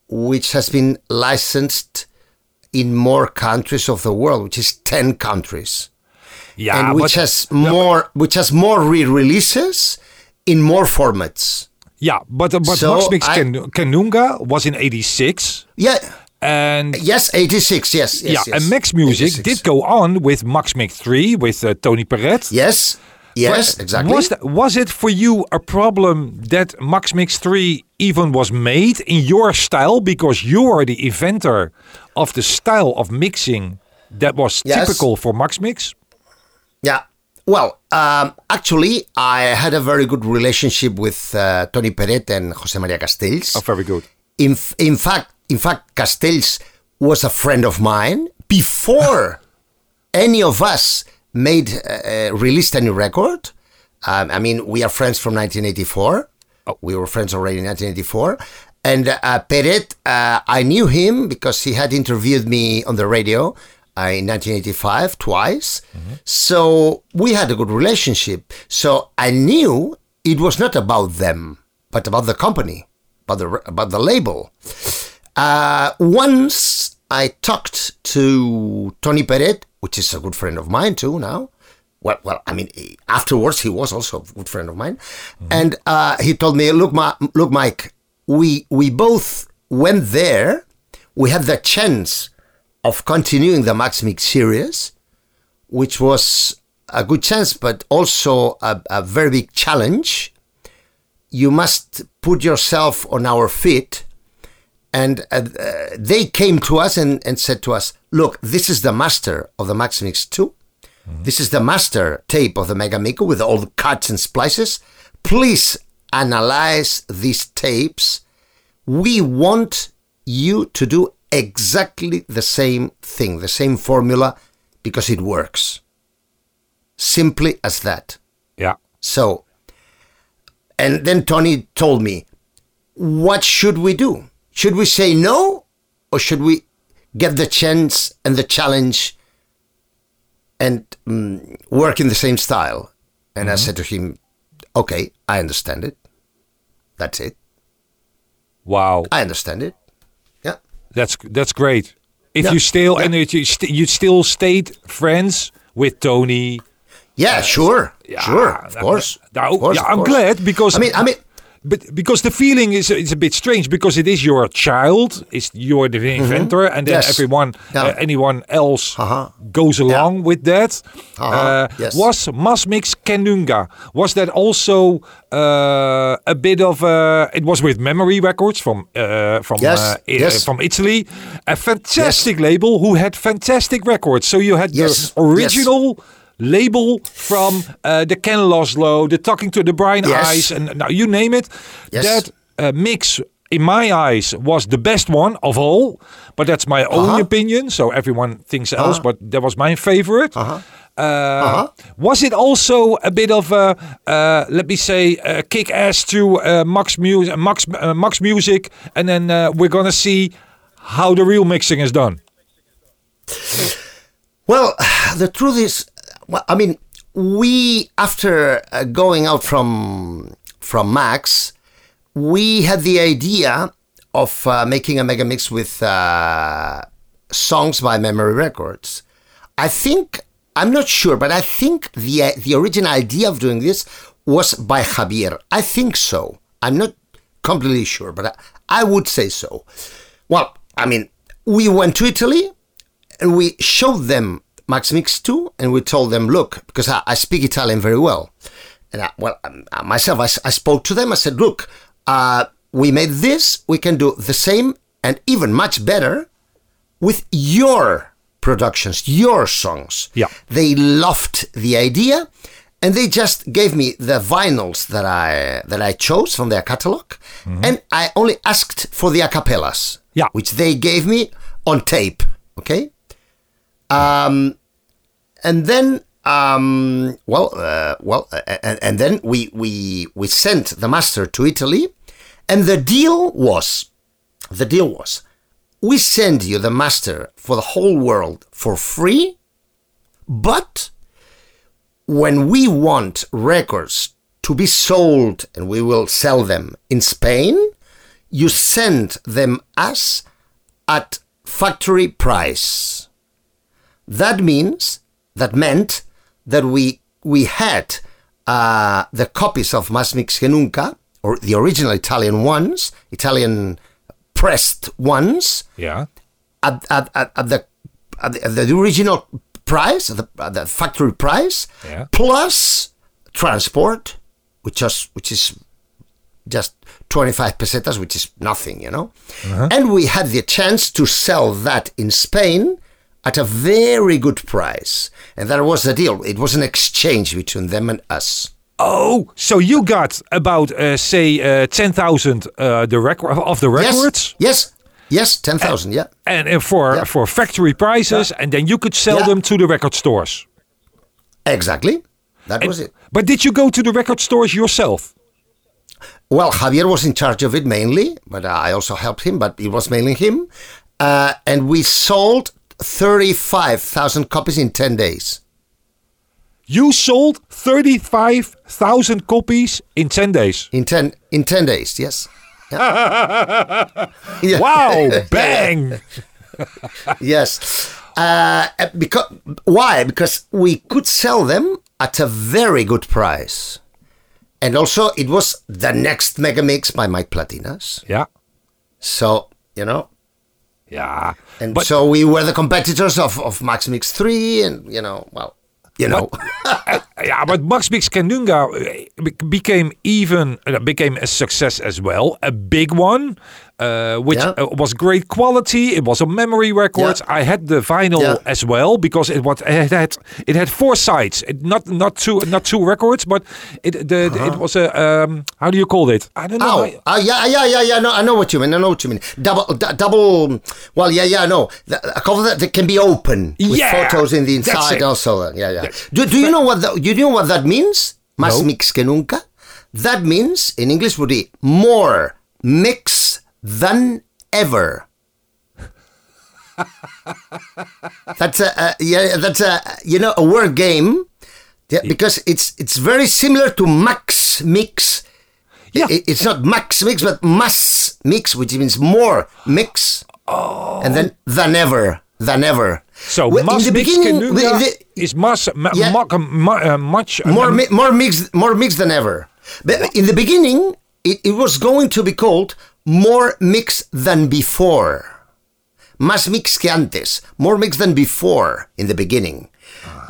which has been licensed in more countries of the world, which is ten countries, Yeah. and which but- has more which has more re-releases in more formats. Yeah, but uh, but So Max Mix I- Ken- Kanunga was in '86, Yeah. And Yes, 86. Yes. yes yeah, yes. and Max Music 86. did go on with Max Mix 3 with uh, Tony Peret. Yes. Yes, But exactly. Was, that, was it for you a problem that Max Mix 3 even was made in your style because you are the inventor of the style of mixing that was Yes. typical for Max Mix? Yeah. Well, um, actually, I had a very good relationship with uh, Tony Peret and Jose Maria Castells. Oh, very good. In, f- in fact, in fact, Castells was a friend of mine before *laughs* any of us made uh, uh, released any record. Um, I mean, we are friends from 1984. We were friends already in 1984. And uh, Peret, uh, I knew him because he had interviewed me on the radio uh, in 1985 twice. So we had a good relationship. So I knew it was not about them, but about the company, about the about the label. Uh, once I talked to Tony Peret, which is a good friend of mine too now. Well, well, I mean, afterwards he was also a good friend of mine, and uh, he told me, "Look, Ma- look, Mike, we we both went there. We had the chance of continuing the Max Mix series, which was a good chance, but also a, a very big challenge. You must put yourself on our feet and uh, uh, they came to us and, and said to us, look, this is the master of the Max Mix 2. This is the master tape of the Mega Miko with all the cuts and splices. Please analyze these tapes. We want you to do exactly the same thing, the same formula, because it works. Simply as that. Yeah. So, and then Tony told me, what should we do? Should we say no or should we get the chance and the challenge and mm, work in the same style? And I said to him, okay, I understand it. That's it. Wow. I understand it. Yeah. That's that's great. If Yeah. you still Yeah. and if you st- you still stayed friends with Tony. Yeah, sure. sure. Of course. of course, yeah, I'm course. glad because I mean, I mean, but because the feeling is it's a bit strange because it is your child, it's you're the inventor, and then. Yes. everyone, Yeah. uh, anyone else Uh-huh. goes along with that. Uh-huh. Uh, Yes. Was Masmix Kenunga was that also uh, a bit of uh, it was with Memory Records from uh, from Yes, uh, yes. from Italy, a fantastic label who had fantastic records. So you had the original. Label from uh, the Ken Laszlo, the Talking to the Brian Yes. Ice, and now you name it. Yes. That uh, mix, in my eyes, was the best one of all. But that's my own Uh-huh. opinion. So everyone thinks else, but that was my favorite. Uh-huh. Uh, Was it also a bit of a, uh, let me say, uh, kick ass to uh, Max, Mu- Max, uh, Max Music, and then uh, we're gonna see how the real mixing is done? Well, *sighs* the truth is, well, I mean, we after uh, going out from from Max, we had the idea of uh, making a mega mix with uh, songs by Memory Records. I think I'm not sure, but I think the the original idea of doing this was by Javier. I think so. I'm not completely sure, but I, I would say so. Well, I mean, we went to Italy and we showed them Max Mix 2 and we told them, look, because I, I speak Italian very well. And I, well, um, uh, myself, I, spoke to them. I said, look, uh, we made this. We can do the same and even much better with your productions, your songs. Yeah. They loved the idea. and they just gave me the vinyls that I that I chose from their catalog, and I only asked for the acapellas, Yeah. which they gave me on tape. Okay, um, and then um, well, uh, well, uh, and, and then we we we sent the master to Italy, and the deal was, the deal was, we send you the master for the whole world for free, but when we want records to be sold and we will sell them in Spain, you send them us at factory price. That means that meant that we we had uh, the copies of Mas Mix que Nunca, or the original Italian ones, Italian pressed ones, Yeah. at, at, at, at the at the, at the original price, at the, the factory price, Yeah. plus transport, which is which is just 25 pesetas, which is nothing, you know. And we had the chance to sell that in Spain at a very good price, and that was the deal. It was an exchange between them and us. Oh, so you got about uh, say uh, ten thousand uh, the record of the records, Yes, yes, yes, 10,000, yeah. and uh, for Yeah. for factory prices, and then you could sell Yeah. them to the record stores. Exactly. That And- was it. But did you go to the record stores yourself? Well, Javier was in charge of it mainly, but I also helped him, but it was mainly him. Uh, and we sold 35,000 copies in 10 days. You sold thirty-five thousand copies in ten days. In 10, in 10 days, yes. Yeah. *laughs* Yeah. Wow! *laughs* Bang! *laughs* yes. Uh, because, why? Because we could sell them at a very good price. And also, it was the next mega mix by Mike Platinas. Yeah, So, you know, yeah. and but so we were the competitors of, of Max Mix 3, and, you know, well, you know. yeah, but Max Mix Kanunga uh, became even uh, became a success as well, a big one, uh, which Yeah. uh, was great quality. It was a memory record. Yeah. I had the vinyl Yeah. as well because it was it had it had four sides, it, not not two not two records, but it the, it was a um, how do you call it? I don't know. Oh, uh, yeah, yeah, yeah, yeah. No, I know what you mean. I know what you mean. Double, d- double. Well, yeah, yeah. No, a cover that, that can be open with Yeah, photos in the inside. Also, yeah, yeah. Do, do you know what? The, you know what that means? Más No. mix que nunca. That means in English would be more mix than ever. *laughs* that's a, uh, yeah. That's a you know a word game. Yeah, because it's it's very similar to max mix. Yeah. I- it's not max mix, but mass mix, which means more mix. Oh. And then than ever, than ever. So Well, Max Mix beginning, Kanunga the- is mas, ma, Yeah. ma- ma- uh, much more um, mi- more mix more mix than ever. But in the beginning, it, it was going to be called more mix than before. Más mix que antes, more mix than before in the beginning.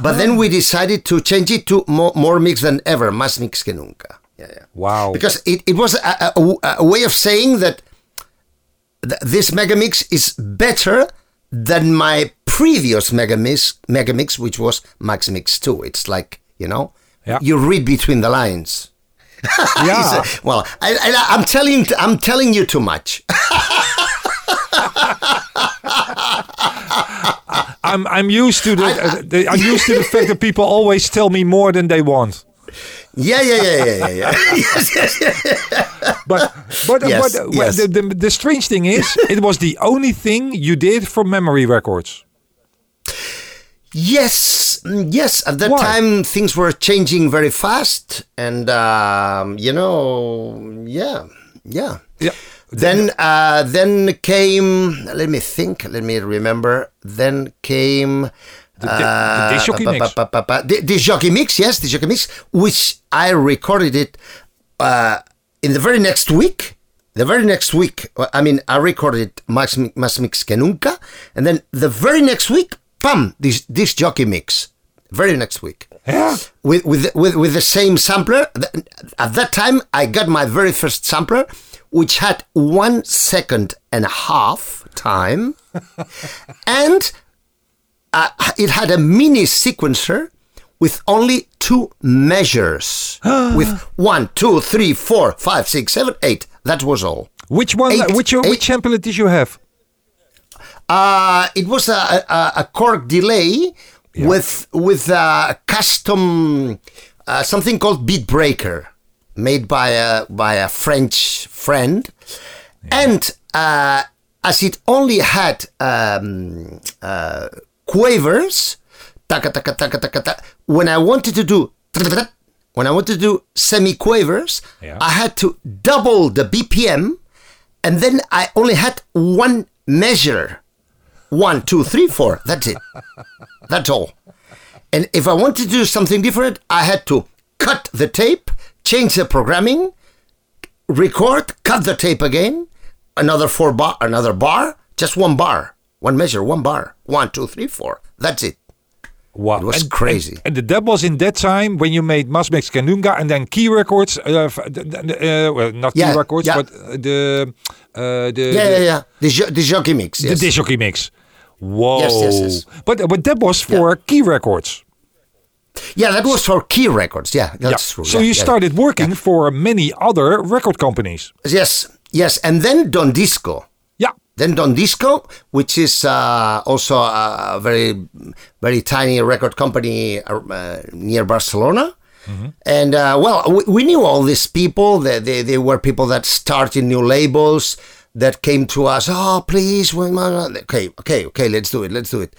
But then we decided to change it to more, more mix than ever, más mix que nunca. Yeah, yeah. Wow. Because it, it was a, a, a way of saying that th- this megamix is better than my previous megamix, megamix which was Max Mix 2. It's like, you know, Yeah. you read between the lines. *laughs* yeah. well, I, I, I'm telling I'm telling you too much. *laughs* I'm I'm used to the, uh, the I'm used to the fact that people always tell me more than they want. yeah, yeah, yeah, yeah, yeah, yeah. *laughs* yes, yes, yes. But but, Yes, but yes. the, the the strange thing is, it was the only thing you did for memory records. Yes, yes. At that Why? time, things were changing very fast, and um, you know, yeah, yeah. Yeah. Then, uh, then came. Let me think. Let me remember. Then came. The, the, the jockey mix. The, the jockey mix, yes, the jockey mix, which I recorded it uh, in the very next week. The very next week, uh, I mean, I recorded Max, Max Mix que Nunca, and then the very next week, bam, this this jockey mix. Very next week, Yeah. with with with with the same sampler. At that time, I got my very first sampler, which had one second and a half time, *laughs* and uh, it had a mini sequencer with only two measures. *gasps* with one, two, three, four, five, six, seven, eight. That was all. Which one? Eight- which eight- which template did you have? Uh, it was a, a, a Korg delay with with a custom uh, something called beat breaker made by a by a French friend, and uh, as it only had um, uh, quavers, taka taka taka taka taka. When I wanted to do when I wanted to do semi quavers, Yeah. I had to double the BPM, and then I only had one measure. One, two, three, four. That's it. That's all. And if I wanted to do something different, I had to cut the tape, change the programming, record, cut the tape again, another four bar, another bar, just one bar, one measure, one bar, one, two, three, four. That's it. Wow, It was and, crazy. And, and that was in that time when you made Masmix Kanunga and then Key Records. Uh, f- d- d- uh, well, not Key Records, yeah. but uh, the uh, the Yeah, yeah, yeah. The, jo- the jockey mix. the Yes. disc jockey mix. Whoa! Yes, yes, yes. But but that was for Key Records. yeah, that was for Key Records. Yeah, that's yeah. true. So yeah, you yeah. started working for many other record companies. Yes, yes, and then Don Disco. Yeah. Then Don Disco, which is uh, also a very, very tiny record company uh, near Barcelona. And uh, well, we, we knew all these people. They, they, they were people that started new labels that came to us. Oh, please, we might-" okay, okay, okay, let's do it, let's do it.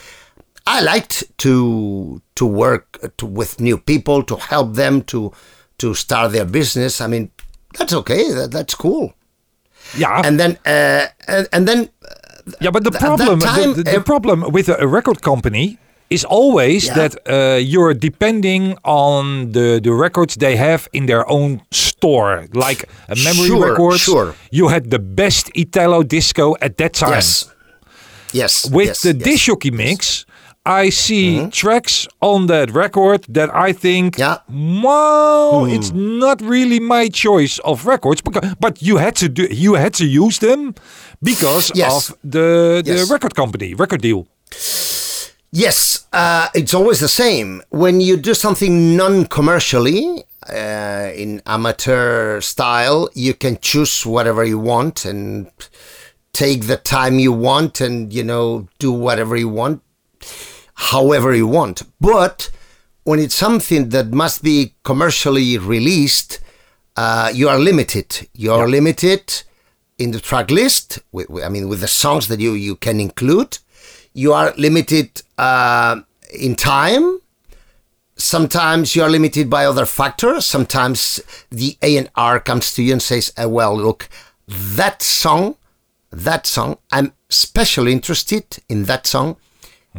I liked to to work uh, to, with new people to help them to to start their business. I mean, that's okay. That, that's cool. Yeah. And then uh, and, and then Yeah, but the problem, that the, the, the problem with a record company is always Yeah. that uh, you're depending on the, the records they have in their own store. Like a memory Sure, records, sure. you had the best Italo disco at that time. yes, yes, With yes, the yes. Disc jockey mix, I see tracks on that record that I think, Yeah. wow, it's not really my choice of records, because, but you had to do, you had to use them because Yes. of the the record company, record deal. Yes, uh, it's always the same. When you do something non-commercially, uh, in amateur style, you can choose whatever you want and take the time you want, and you know do whatever you want, however you want. But when it's something that must be commercially released, uh, you are limited. You are limited in the track list. I mean, with the songs that you you can include, you are limited uh, in time. Sometimes you are limited by other factors. Sometimes the A and R comes to you and says, uh, "Well, look, that song, that song, I'm especially interested in that song."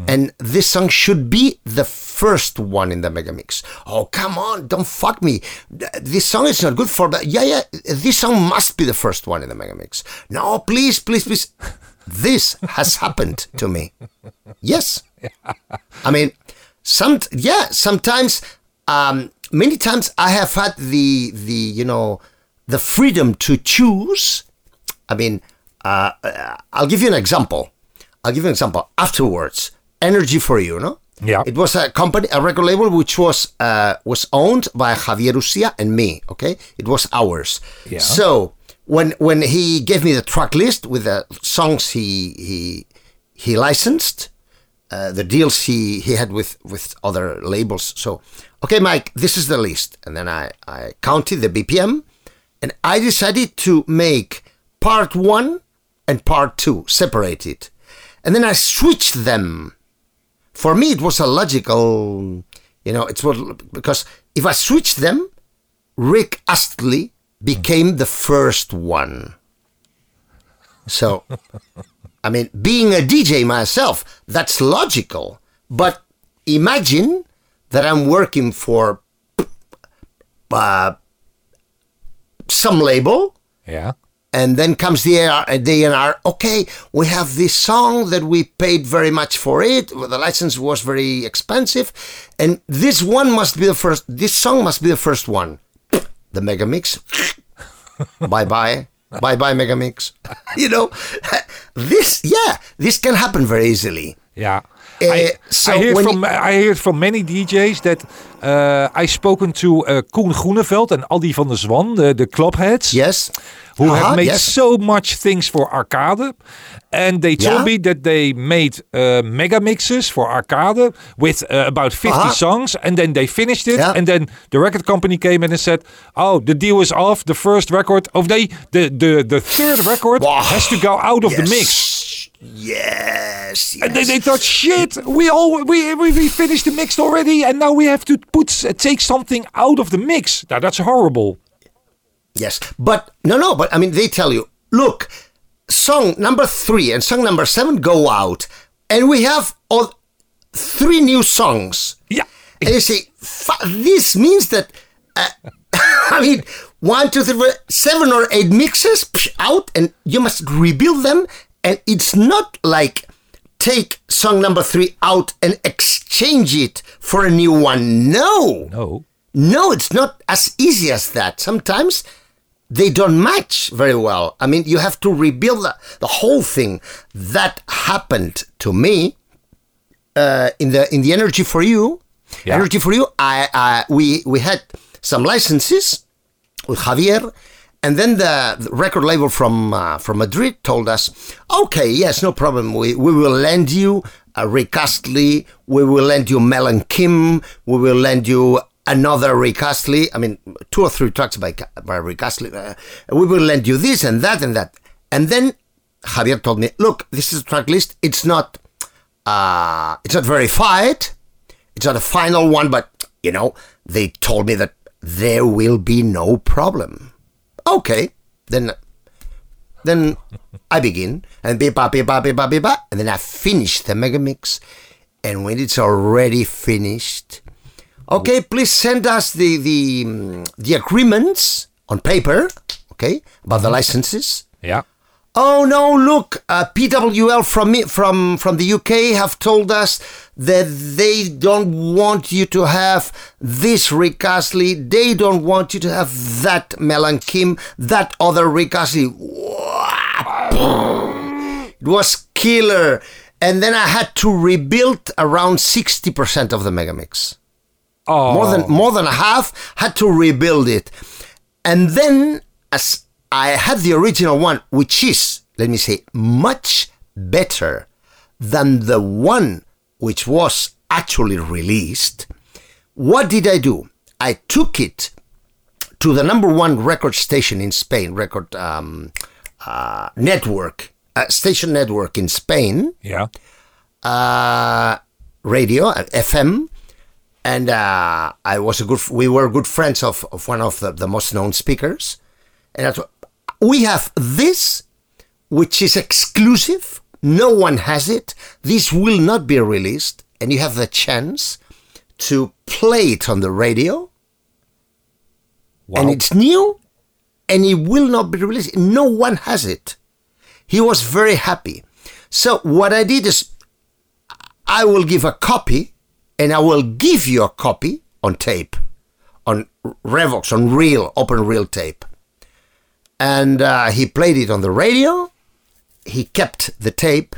And this song should be the first one in the mega mix. Oh, come on, don't fuck me. This song is not good for that. Yeah, yeah, this song must be the first one in the mega mix. No, please, please, please. This has happened to me. Yes. I mean, some yeah, sometimes um many times I have had the the you know the freedom to choose. I mean, uh, I'll give you an example. I'll give you an example. Afterwards, Energy for You, no? Yeah. It was a company, a record label, which was uh, was owned by Javier Ucia and me. Okay, it was ours. Yeah. So when when he gave me the track list with the songs he he he licensed, uh, the deals he he had with with other labels. So, okay, Mike, this is the list, and then I I counted the BPM, and I decided to make part one and part two separated, and then I switched them. For me, it was a logical, you know, it's what because if I switched them, Rick Astley became the first one. So, I mean, being a DJ myself, that's logical. But imagine that I'm working for uh, some label, Yeah. and then comes the A&R. Okay, we have this song that we paid very much for it. The license was very expensive, and this one must be the first. This song must be the first one. The mega mix. *laughs* bye bye, bye bye, mega mix. *laughs* you know, *laughs* this yeah, this can happen very easily. Yeah. Uh, I, so I hear when from you- I hear from many DJs that uh, I spoken to uh, Koen Groeneveld and Aldi van der Zwan, the, the clubheads, yes, who Uh-huh, have made yes. so much things for arcade, and they told Yeah. me that they made uh, mega mixes for arcade with uh, about 50 Uh-huh. songs, and then they finished it, Yeah. and then the record company came in and said, "Oh, the deal is off. The first record of they the the the third record Wow. has to go out of the mix." Yes, yes. And then they thought, shit, we all we, we we finished the mix already, and now we have to put take something out of the mix. Now that's horrible. Yes, but no, no, but I mean, they tell you, look, song number three and song number seven go out, and we have all three new songs. Yeah. And you say, "Fu- this means that, uh, *laughs* I mean, one, two, three, four, seven or eight mixes psh, out, and you must rebuild them. And it's not like take song number three out and exchange it for a new one. No. No. No, it's not as easy as that. Sometimes they don't match very well. I mean, you have to rebuild the, the whole thing. That happened to me uh, in the in the Energy for You. Yeah. Energy for You. I, I we we had some licenses with Javier, and then the, the record label from uh, from Madrid told us, "Okay, yes, no problem. We we will lend you a Rick Astley. We will lend you Mel and Kim. We will lend you." Another Rick Astley, I mean, two or three tracks by, by Rick Astley. Uh, we will lend you this and that and that. And then Javier told me, look, this is a track list. It's not uh, it's not verified. It's not a final one, but you know, they told me that there will be no problem. Okay, then then I begin and beep beep ba beep ba beep and then I finish the mega mix. And when it's already finished, okay, please send us the the mm, the agreements on paper, okay, about the licenses. Yeah. Oh no! Look, uh, PWL from me, from from the UK have told us that they don't want you to have this Rick Astley. They don't want you to have that Mel and Kim, that other Rick Astley. It was killer, and then I had to rebuild around sixty percent of the megamix Oh. more than more than a half had to rebuild it and then as i had the original one which is let me say much better than the one which was actually released what did i do i took it to the number one record station in spain record um, uh, network uh, station network in spain Yeah. uh, radio, uh, FM, and uh, I was a good. We were good friends of, of one of the, the most known speakers, and we have this, which is exclusive. No one has it. This will not be released, and you have the chance to play it on the radio, Wow. and it's new, and it will not be released. No one has it. He was very happy. So what I did is I will give a copy and I will give you a copy on tape, on Revox, on reel, open reel tape. And uh, he played it on the radio. He kept the tape.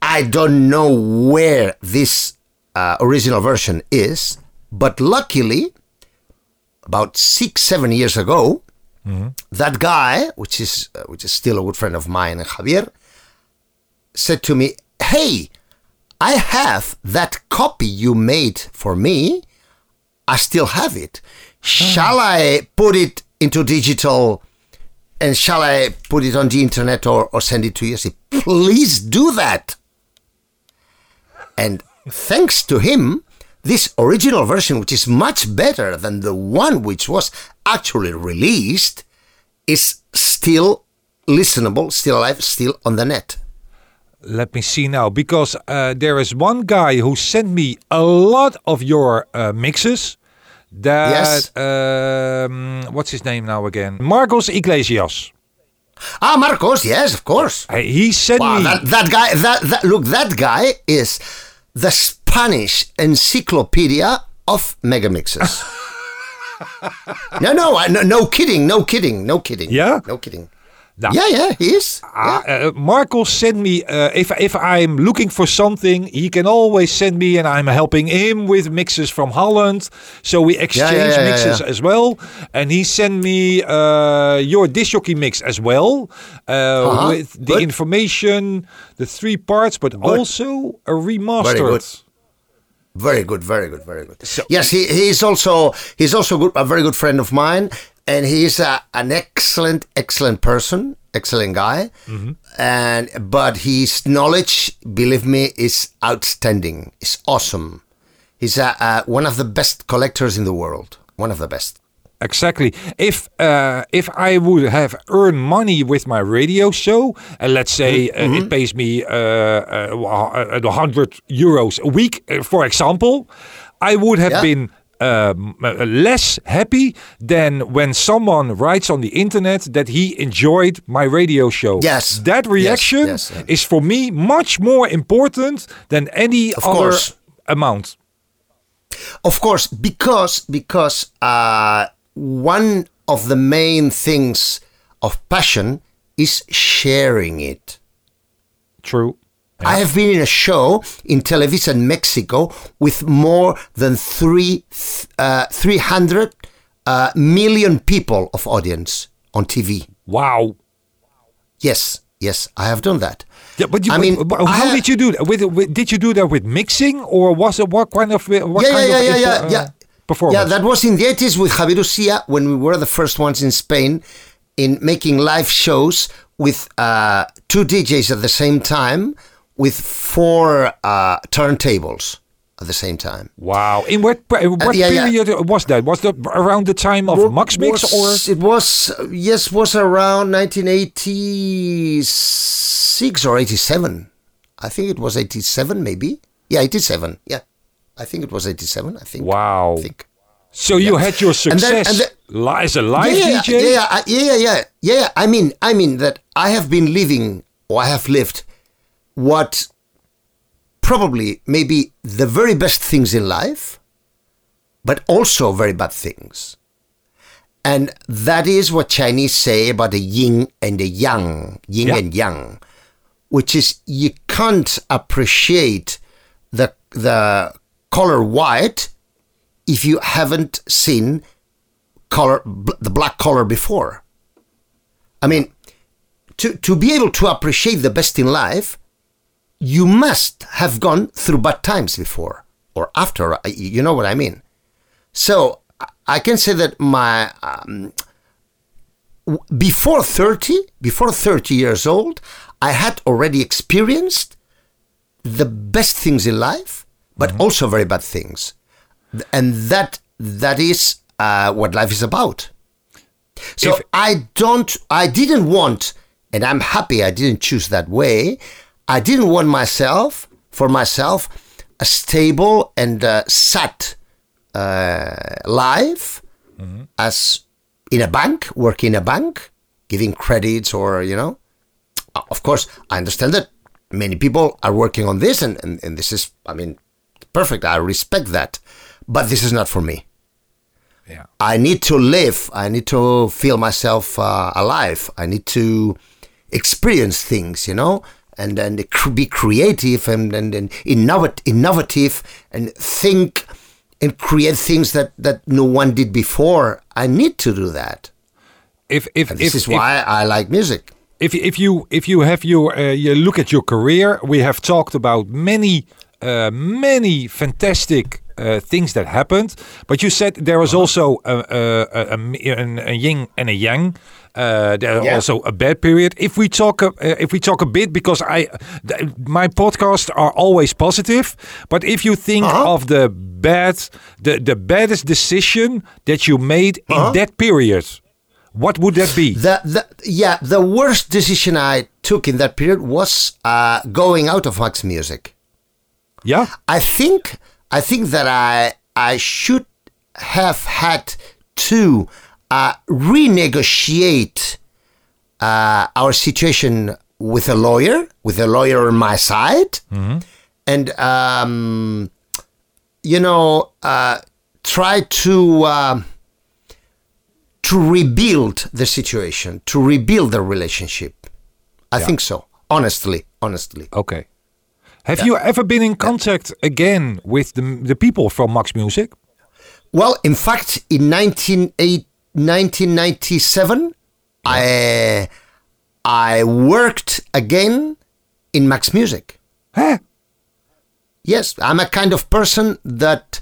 I don't know where this uh, original version is, but luckily, about six, seven years ago, that guy, which is uh, which is still a good friend of mine, Javier, said to me, "Hey, I have that copy you made for me. I still have it. Shall I put it into digital and shall I put it on the internet or, or send it to you?" I "Please do that." And thanks to him, this original version, which is much better than the one which was actually released, is still listenable, still alive, still on the net. Let me see now, because uh, there is one guy who sent me a lot of your uh, mixes. That Yes. um, what's his name now again? Marcos Iglesias. Ah, Marcos, yes, of course. He sent Wow, me. that, that guy, that, that look, that guy is the Spanish encyclopedia of megamixes. *laughs* no, no, I- no, no kidding, no kidding, no kidding. Yeah? no kidding. Now, Yeah, yeah, he is. Uh, Marco send me uh, if if I'm looking for something, he can always send me, and I'm helping him with mixes from Holland. So we exchange yeah, yeah, mixes as well, and he sent me uh, your disc jockey mix as well uh, Uh-huh. with the information, the three parts, but also a remastered. good. Very good, very good, very good. So, yes, he, he's also he's also good, a very good friend of mine, and he's a, an excellent, excellent person, excellent guy. And but his knowledge, believe me, is outstanding. It's awesome. He's a, uh, one of the best collectors in the world. One of the best. Exactly. If uh, if I would have earned money with my radio show, and let's say uh, it pays me uh, uh, 100 euros a week, uh, for example, I would have Yeah. been um, uh, less happy than when someone writes on the internet that he enjoyed my radio show. Yes. That Yes, reaction yes, yeah. is for me much more important than any Of other course. amount. Of course, because because uh, one of the main things of passion is sharing it. True. I have been in a show in Televisa in Mexico with more than three uh, 300 uh, million people of audience on TV. Wow. Yes, yes, I have done that. Yeah, but you, I mean, I how did you do that? With, with, did you do that with mixing, or was it what kind of what yeah, kind yeah, of yeah, yeah, yeah, uh, yeah. performance? Yeah, that was in the 80s with Javier Ucia when we were the first ones in Spain in making live shows with uh, two DJs at the same time with four uh, turntables at the same time. wow. In what pe- what yeah, yeah. period was that? Was that around the time of Max Mix was, or? it was uh, yes was around 1986 or 87 i think it was 87 maybe yeah 87 yeah i think it was 87 i think Wow. i think So you had your And then- success and then- as a live yeah, DJ. Yeah, yeah, yeah, yeah, yeah, yeah. I mean, I mean that I have been living, or I have lived, what probably maybe the very best things in life, but also very bad things. And that is what Chinese say about the yin and the yang, yin Yeah. and yang, which is you can't appreciate the the color white if you haven't seen color the black color before. I mean, to to be able to appreciate the best in life, you must have gone through bad times before or after. You know what I mean? So I- can say that my um, before thirty, before thirty years old, I had already experienced the best things in life, but also very bad things, and that that is uh, what life is about. So If- I don't, I didn't want, and I'm happy I didn't choose that way. I didn't want myself, for myself, a stable and uh, sat uh, life as in a bank, working in a bank, giving credits or, you know. Of course, I understand that many people are working on this, and, and, and this is, I mean, perfect. I respect that. But this is not for me. Yeah. I need to live. I need to feel myself uh, alive. I need to experience things, you know, and then be creative and and, and innovat- innovative and think and create things that that no one did before. I need to do that. If if And this if, is if- why I like music. if if you if you have your uh, you look at your career, we have talked about many uh, many fantastic uh, things that happened, but you said there was also a, a, a, a, a, a yin and a yang. Uh, there are Yeah. also a bad period. If we talk, uh, if we talk a bit, because I, th- my podcasts are always positive, but if you think Uh-huh. of the bad, the the baddest decision that you made in Uh-huh. that period, what would that be? The, the yeah, the worst decision I took in that period was uh, going out of Max Music. yeah. I think I think that I I should have had to uh, renegotiate uh, our situation with a lawyer, with a lawyer on my side, and um, you know uh, try to. um to rebuild the situation, to rebuild the relationship. I think so. Honestly, honestly. Okay. Have you ever been in contact again with the, the people from Max Music? Well, in fact, in 1998 1997, I I worked again in Max Music. Huh? Yes, I'm a kind of person that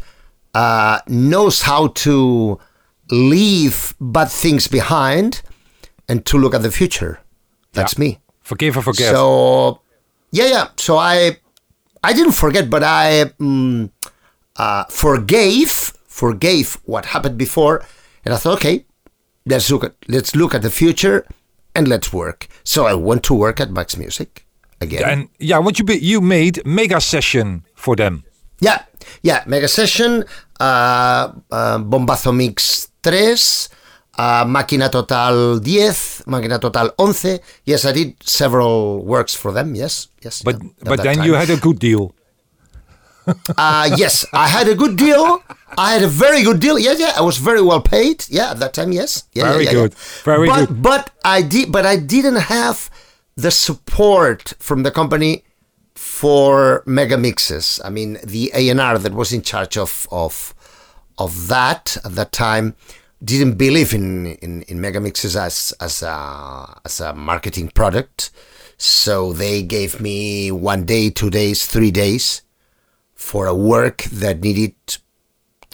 uh, knows how to leave bad things behind and to look at the future. That's me. Forgive or forget. So, yeah, yeah. So I, I didn't forget, but I mm, uh, forgave, forgave what happened before, and I thought, okay, let's look at let's look at the future and let's work. So I went to work at Max Music again. and yeah, what you be, you made mega session for them. Yeah, yeah, Mega Session, uh, uh, Bombazo Mix 3, uh, Máquina Total 10, Máquina Total 11. Yes, I did several works for them. Yes, yes. But at but then time. you had a good deal. Uh, yes, I had a good deal. I had a very good deal. Yeah, yeah, I was very well paid. Yeah, at that time, yes. Yeah, Very yeah, yeah, good. yeah. Very but, good. But I did, but I didn't have the support from the company for mega mixes. I mean, the A and R that was in charge of of of that at that time didn't believe in in, in mega mixes as as a as a marketing product. So they gave me one day, two days, three days for a work that needed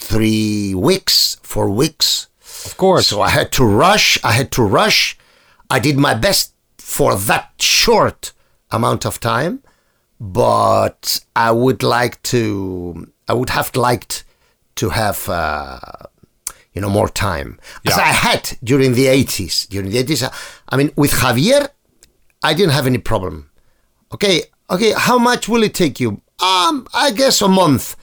three weeks, four weeks. Of course. So I had to rush. I had to rush. I did my best for that short amount of time, but I would like to. I would have liked to have, uh, you know, more time, as Yeah. I had during the eighties. During the eighties, I mean, with Javier, I didn't have any problem. Okay, okay, how much will it take you? Um, I guess a month.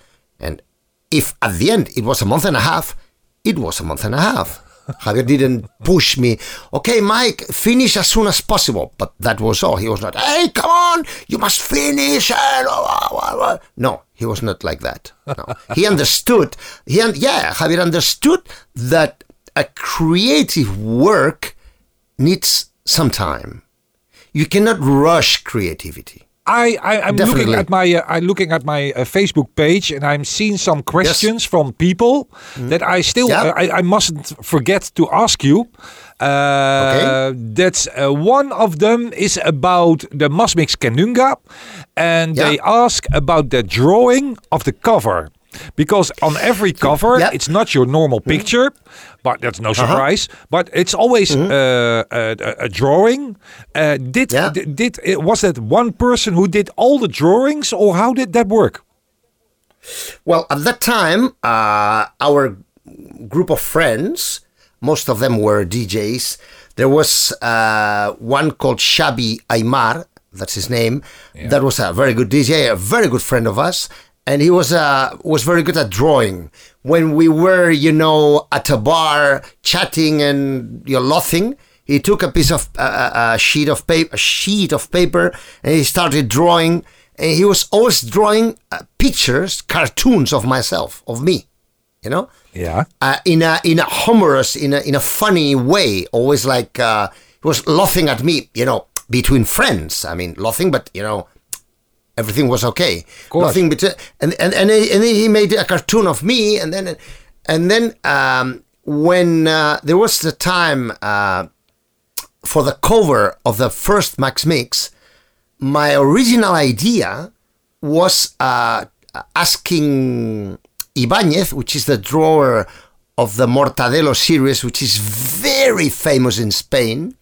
If at the end it was a month and a half, it was a month and a half. *laughs* Javier didn't push me. Okay, Mike, finish as soon as possible. But that was all. He was not, hey, come on, you must finish. blah, blah, blah." No, he was not like that. No. he *laughs* understood. He, un- yeah, Javier understood that a creative work needs some time. You cannot rush creativity. I, I I'm looking at my uh, I'm looking at my uh, Facebook page and I'm seeing some questions from people that I still. Yeah. uh, I, I mustn't forget to ask you. Uh, Okay. That's uh, one of them is about the Más Mix que Nunca, and Yeah. they ask about the drawing of the cover. Because on every cover, Yeah. it's not your normal picture, but that's no Uh-huh. surprise. But it's always uh, a, a drawing. Uh, did, Yeah. did did it was that one person who did all the drawings, or how did that work? Well, at that time, uh, our group of friends, most of them were DJs. There was uh, one called Xavi Aymar, that's his name. That was a very good DJ, a very good friend of us, and he was uh, was very good at drawing. When we were, you know, at a bar chatting and you know, laughing, he took a piece of uh, a sheet of paper, a sheet of paper, and he started drawing. And he was always drawing uh, pictures, cartoons of myself, of me, you know, Yeah. uh, in a in a humorous, in a in a funny way. Always like uh, he was laughing at me, you know, between friends. I mean, laughing, but you know, everything was okay. Nothing between, and and and, he- and he made a cartoon of me, and then and then um, when uh, there was the time uh, for the cover of the first Max Mix, my original idea was uh, asking Ibanez, which is the drawer of the Mortadelo series, which is very famous in Spain,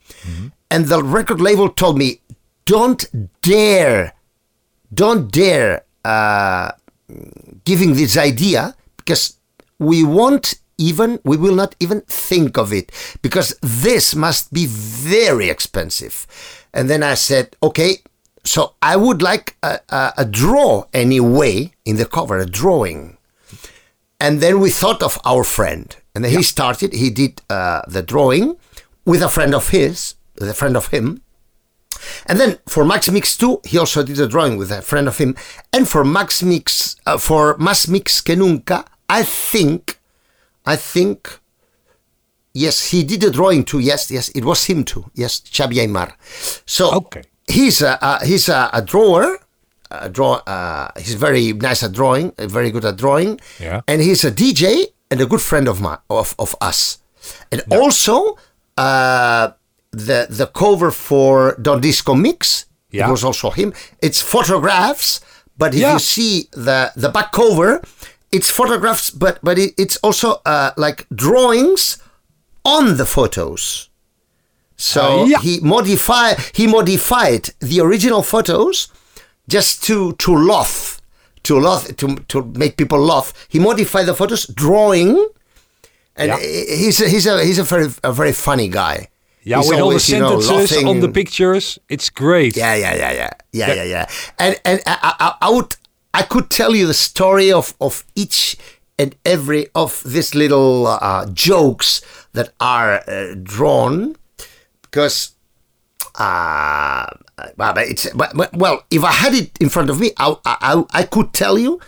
and the record label told me, "Don't dare, don't dare uh, giving this idea because we won't even we will not even think of it because this must be very expensive. And then i said okay so i would like a, a, a draw anyway in the cover a drawing. And then we thought of our friend. And then he started he did uh, the drawing with a friend of his the friend of him and then for Max Mix 2, he also did a drawing with a friend of him. And for Max Mix, uh, for Más Mix que Nunca, I think, I think yes, he did a drawing too. Yes, yes, it was him too. Yes, Xavi Aymar. So Okay. he's a uh, he's a, a drawer. A draw. Uh, he's very nice at drawing. uh, Very good at drawing. Yeah. And he's a DJ and a good friend of my of, of us. And also uh, the the cover for Don Disco Mix. Yeah. It was also him. It's photographs, but if Yeah. you see the the back cover, it's photographs, but but it, it's also uh, like drawings on the photos. So Uh, yeah. he modify he modified the original photos just to to laugh, to laugh to to make people laugh. He modified the photos, drawing, and Yeah. he's a, he's a he's a very a very funny guy. Yeah, He's with all the always, you know, sentences on the pictures, it's great. Yeah, yeah, yeah, yeah, yeah, yeah, yeah. And and I, I, I would I could tell you the story of of each and every of these little uh, jokes that are uh, drawn because uh, well, it's well if I had it in front of me I I, I could tell you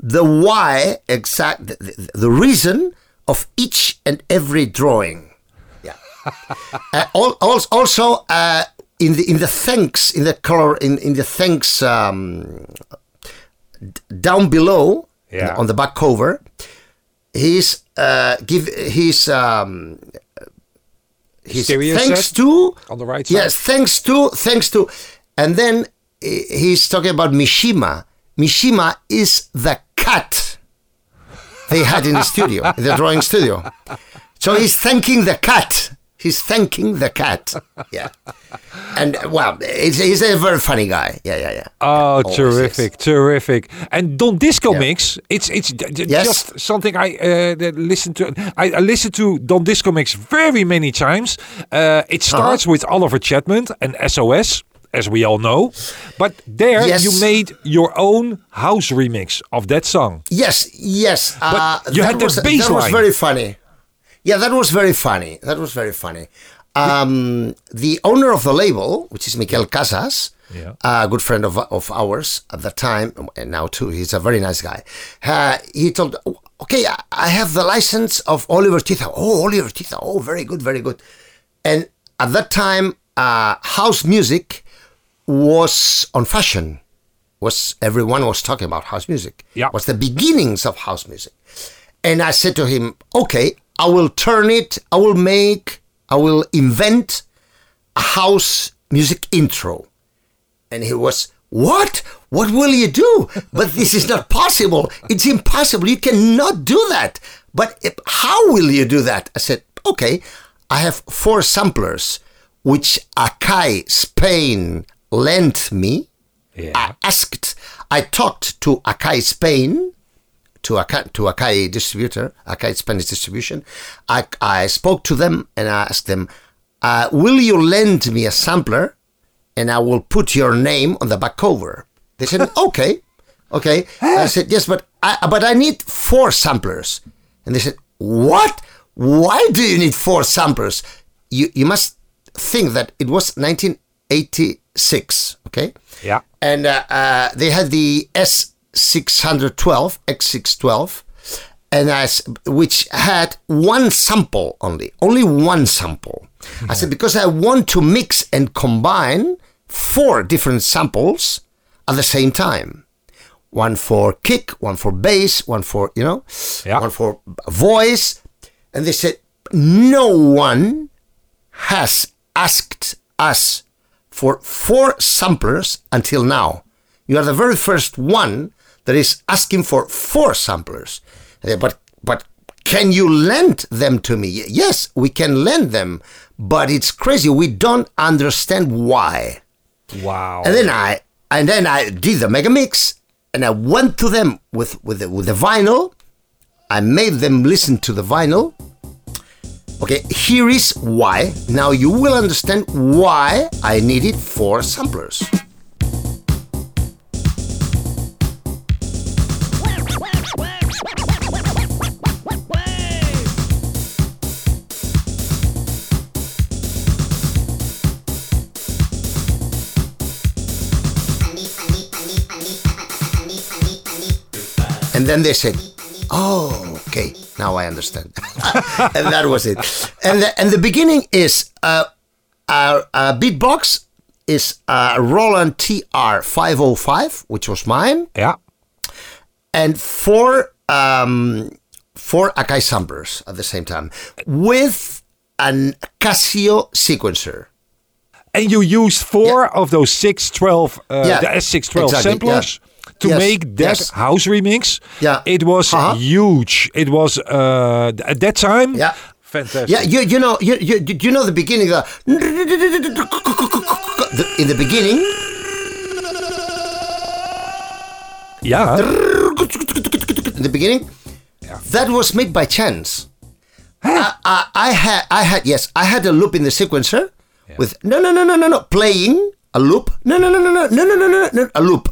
the why exact the, the reason of each and every drawing. *laughs* Uh, al- al- also, uh, in the in the thanks in the color in in the thanks um, down below Yeah. on the back cover, he's uh, give he's um, he's Stereo thanks set to on the right side? Yes, thanks to thanks to, and then he's talking about Mishima. Mishima is the cat they had in the studio, in the drawing studio. So he's thanking the cat. He's thanking the cat. *laughs* Yeah. And well, he's, he's a very funny guy. Yeah, yeah, yeah. Oh, Always terrific, terrific! And Don Disco Yeah. Mix, it's it's Yes. just something I uh, listen to. I, I listen to Don Disco Mix very many times. Uh, it Uh-huh. starts with Oliver Chapman and SOS, as we all know. But there Yes. you made your own house remix of that song. Yes, yes. uh, you had the was, That bass was very funny. Yeah, that was very funny. That was very funny. Um, the owner of the label, which is Miquel Casas, Yeah. a good friend of, of ours at the time, and now too, he's a very nice guy. Uh, he told, okay, I- I have the license of Oliver Titha. Oh, Oliver Titha. Oh, very good, very good. And at that time, uh, house music was on fashion. Was everyone was talking about house music? Yeah. Was the beginnings of house music. And I said to him, okay, I will turn it, I will make, I will invent a house music intro. And he was, what? What will you do? But this is not possible. It's impossible. You cannot do that. But if- how will you do that? I said, okay, I have four samplers, which Akai Spain lent me. Yeah. I asked, I talked to Akai Spain, to Akai, to Akai distributor, Akai Spanish distribution. I, I spoke to them and I asked them, uh, will you lend me a sampler and I will put your name on the back cover? They said, *laughs* okay, okay. I said, yes, but I, but I need four samplers. And they said, what? Why do you need four samplers? You, you must think that it was 1986, okay? Yeah. and uh, uh, they had the S612, X612, and as which had one sample only, only one sample. I said hmm. because I want to mix and combine four different samples at the same time. One for kick, one for bass, one for you know, Yeah. one for voice, and they said no one has asked us for four samplers until now. You are the very first one that is asking for four samplers. But but can you lend them to me? Yes, we can lend them, but it's crazy. We don't understand why. Wow. And then I and then I did the mega mix and I went to them with with the, with the vinyl. I made them listen to the vinyl. Okay, here is why. Now you will understand why I needed four samplers. And then they said, "Oh, okay. now I understand. *laughs* and that was it. And the, and the beginning is uh, uh, uh, beatbox is uh, Roland TR 505, which was mine, Yeah. and four um, four Akai samplers at the same time with an Casio sequencer. And you used four of those 612, uh, Yeah, the S612 exactly, samplers to Yes, make that yes. house remix. Yeah. It was Uh-huh. huge. It was, uh, at that time, Yeah. fantastic. Yeah, you you know you you, you know the beginning the, in the beginning Yeah. in the beginning that was made by chance. I, I, I had I had yes I had a loop in the sequencer with no no no no no no playing a loop no no no no no no no no no no a loop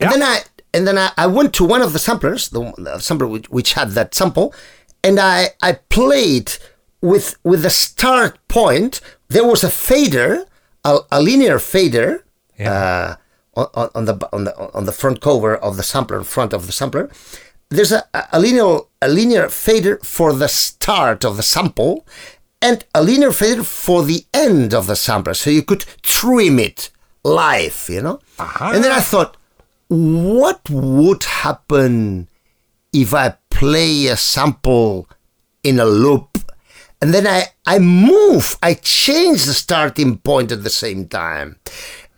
and then I and then I, I went to one of the samplers the, the sampler which, which had that sample and I I played with with the start point. There was a fader a, a linear fader uh, on, on- on the on the on the front cover of the sampler, front of the sampler. There's a, a linear a linear fader for the start of the sample, and a linear fader for the end of the sampler, so you could trim it live, you know. And then I thought, what would happen if I play a sample in a loop and then I, I move, I change the starting point at the same time.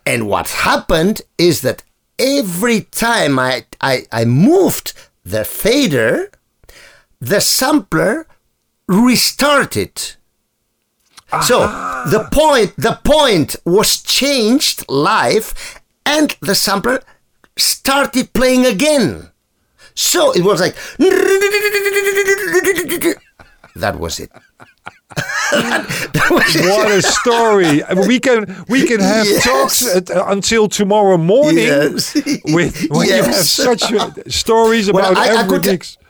And what happened is that every time I, I, I moved the fader, the sampler restarted. So the ah. point the point was changed live and the sampler started playing again. So it was like that was it. *laughs* that was it. What a story! We can we can have Yes. talks at, uh, until tomorrow morning Yes. *laughs* with when you have such uh, stories Well, about I, I could.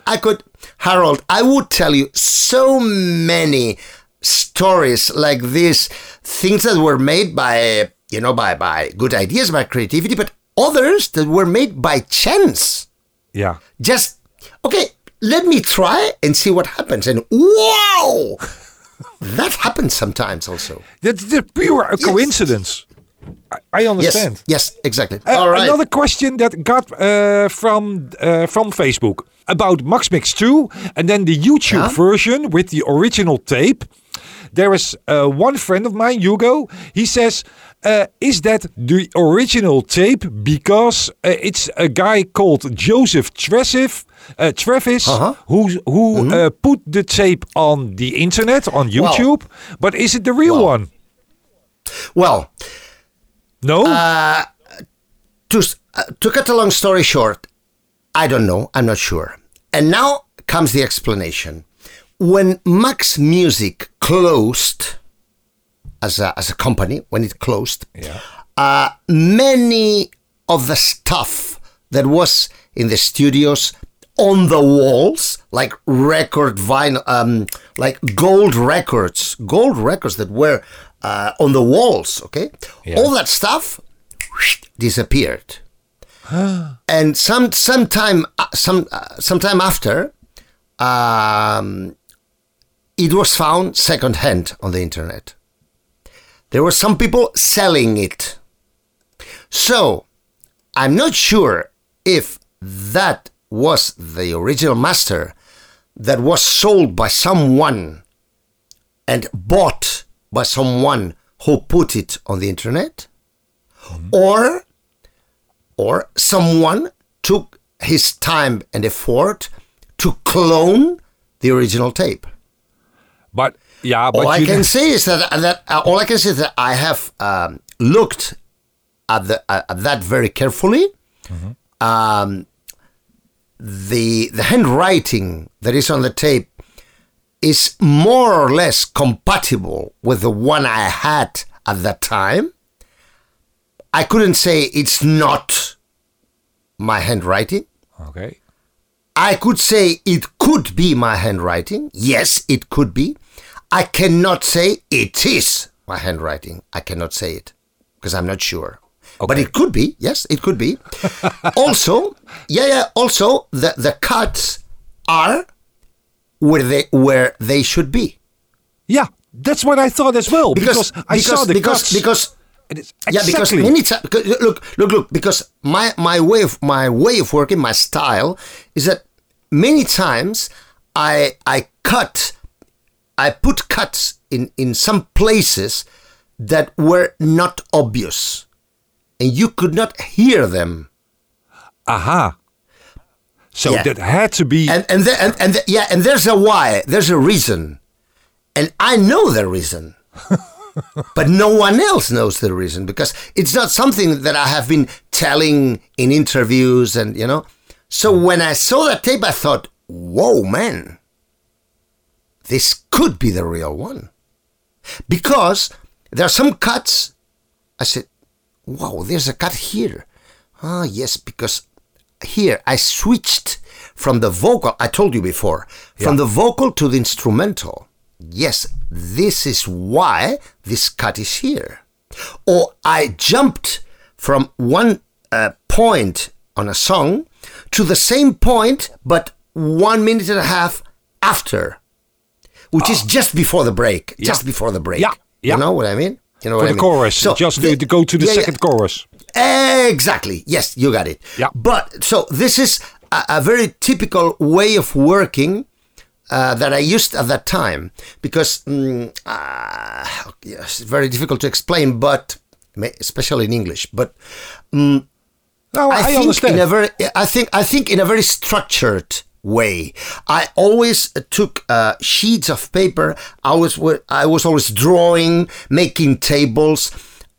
I could, Harold, I would tell you so many stories like this, things that were made by, you know, by, by good ideas, by creativity, but others that were made by chance. Yeah. Just, okay, let me try and see what happens. And wow! *laughs* that happens sometimes also. That's the pure a coincidence. I, I understand. Yes, yes, exactly. Uh, All right. Another question that got uh, from uh, from Facebook about Max Mix 2 and then the YouTube Yeah? version with the original tape. There is uh, one friend of mine, Hugo. He says, uh, "Is that the original tape? Because uh, it's a guy called Joseph Travis, uh, Travis, Uh-huh. who who Mm-hmm. uh, put the tape on the internet on YouTube. but is it the real well, one? well, No. to uh, to cut a long story short, I don't know. I'm not sure. And now comes the explanation. When Max Music closed as a, as a company, when it closed, Yeah. uh, many of the stuff that was in the studios on the walls, like record vinyl, um, like gold records, gold records that were uh, on the walls, okay? Yeah. All that stuff disappeared. *gasps* and some sometime uh, some uh, sometime after, um, it was found secondhand on the internet. There were some people selling it. So, I'm not sure if that was the original master that was sold by someone and bought by someone who put it on the internet or or someone took his time and effort to clone the original tape. but yeah, but all I can say is that that uh, all I can say is that I have um, looked at the uh, at that very carefully. Um, the the handwriting that is on the tape is more or less compatible with the one I had at that time. I couldn't say it's not my handwriting. okay. I could say it could be my handwriting. Yes, it could be. I cannot say it is my handwriting. I cannot say it because I'm not sure. But it could be. Yes, it could be. *laughs* also, yeah, yeah. Also, the the cuts are where they where they should be. Yeah, that's what I thought as well. Because, I saw the because cuts. because it's yeah because many times look look look because my my way of my way of working my style is that many times I I cut I put cuts in in some places that were not obvious and you could not hear them aha. So Yeah. that had to be. and and, the, and and the, yeah and there's a why there's a reason and I know the reason *laughs* but no one else knows the reason because it's not something that I have been telling in interviews and you know. So hmm. when I saw that tape, I thought, "Whoa, man, this could be the real one," because there are some cuts. I said, "Wow, there's a cut here." Ah, yes, because here I switched from the vocal. I told you before, from the vocal to the instrumental. Yes, this is why this cut is here. Or I jumped from one uh, point on a song to the same point, but one minute and a half after, which is just before the break. Just before the break. Ah. Yeah, yeah. You know what I mean? You know for what the I mean? chorus, So just the- to, go to the yeah, yeah. second chorus. Exactly. Yes, you got it. Yeah. But so this is a, a very typical way of working uh, that I used at that time because mm, uh, yes, it's very difficult to explain, but especially in English. But No, I, think understand. in a very, I think, I think in a very structured way. I always took uh, sheets of paper. I was, I was always drawing, making tables.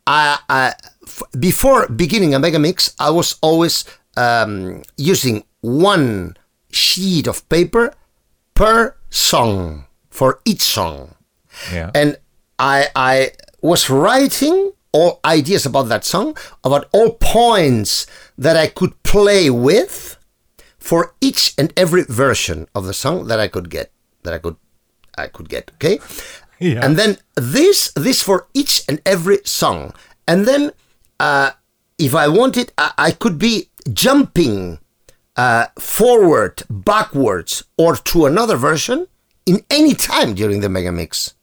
I, I f- before beginning a mega mix, I was always um, using one sheet of paper per song for each song yeah. and I I was writing all ideas about that song, about all points that I could play with for each and every version of the song that I could get that I could I could get okay? Yeah. and then this this for each and every song. And then uh, if I wanted I, I could be jumping uh, forward backwards or to another version in any time during the mega mix.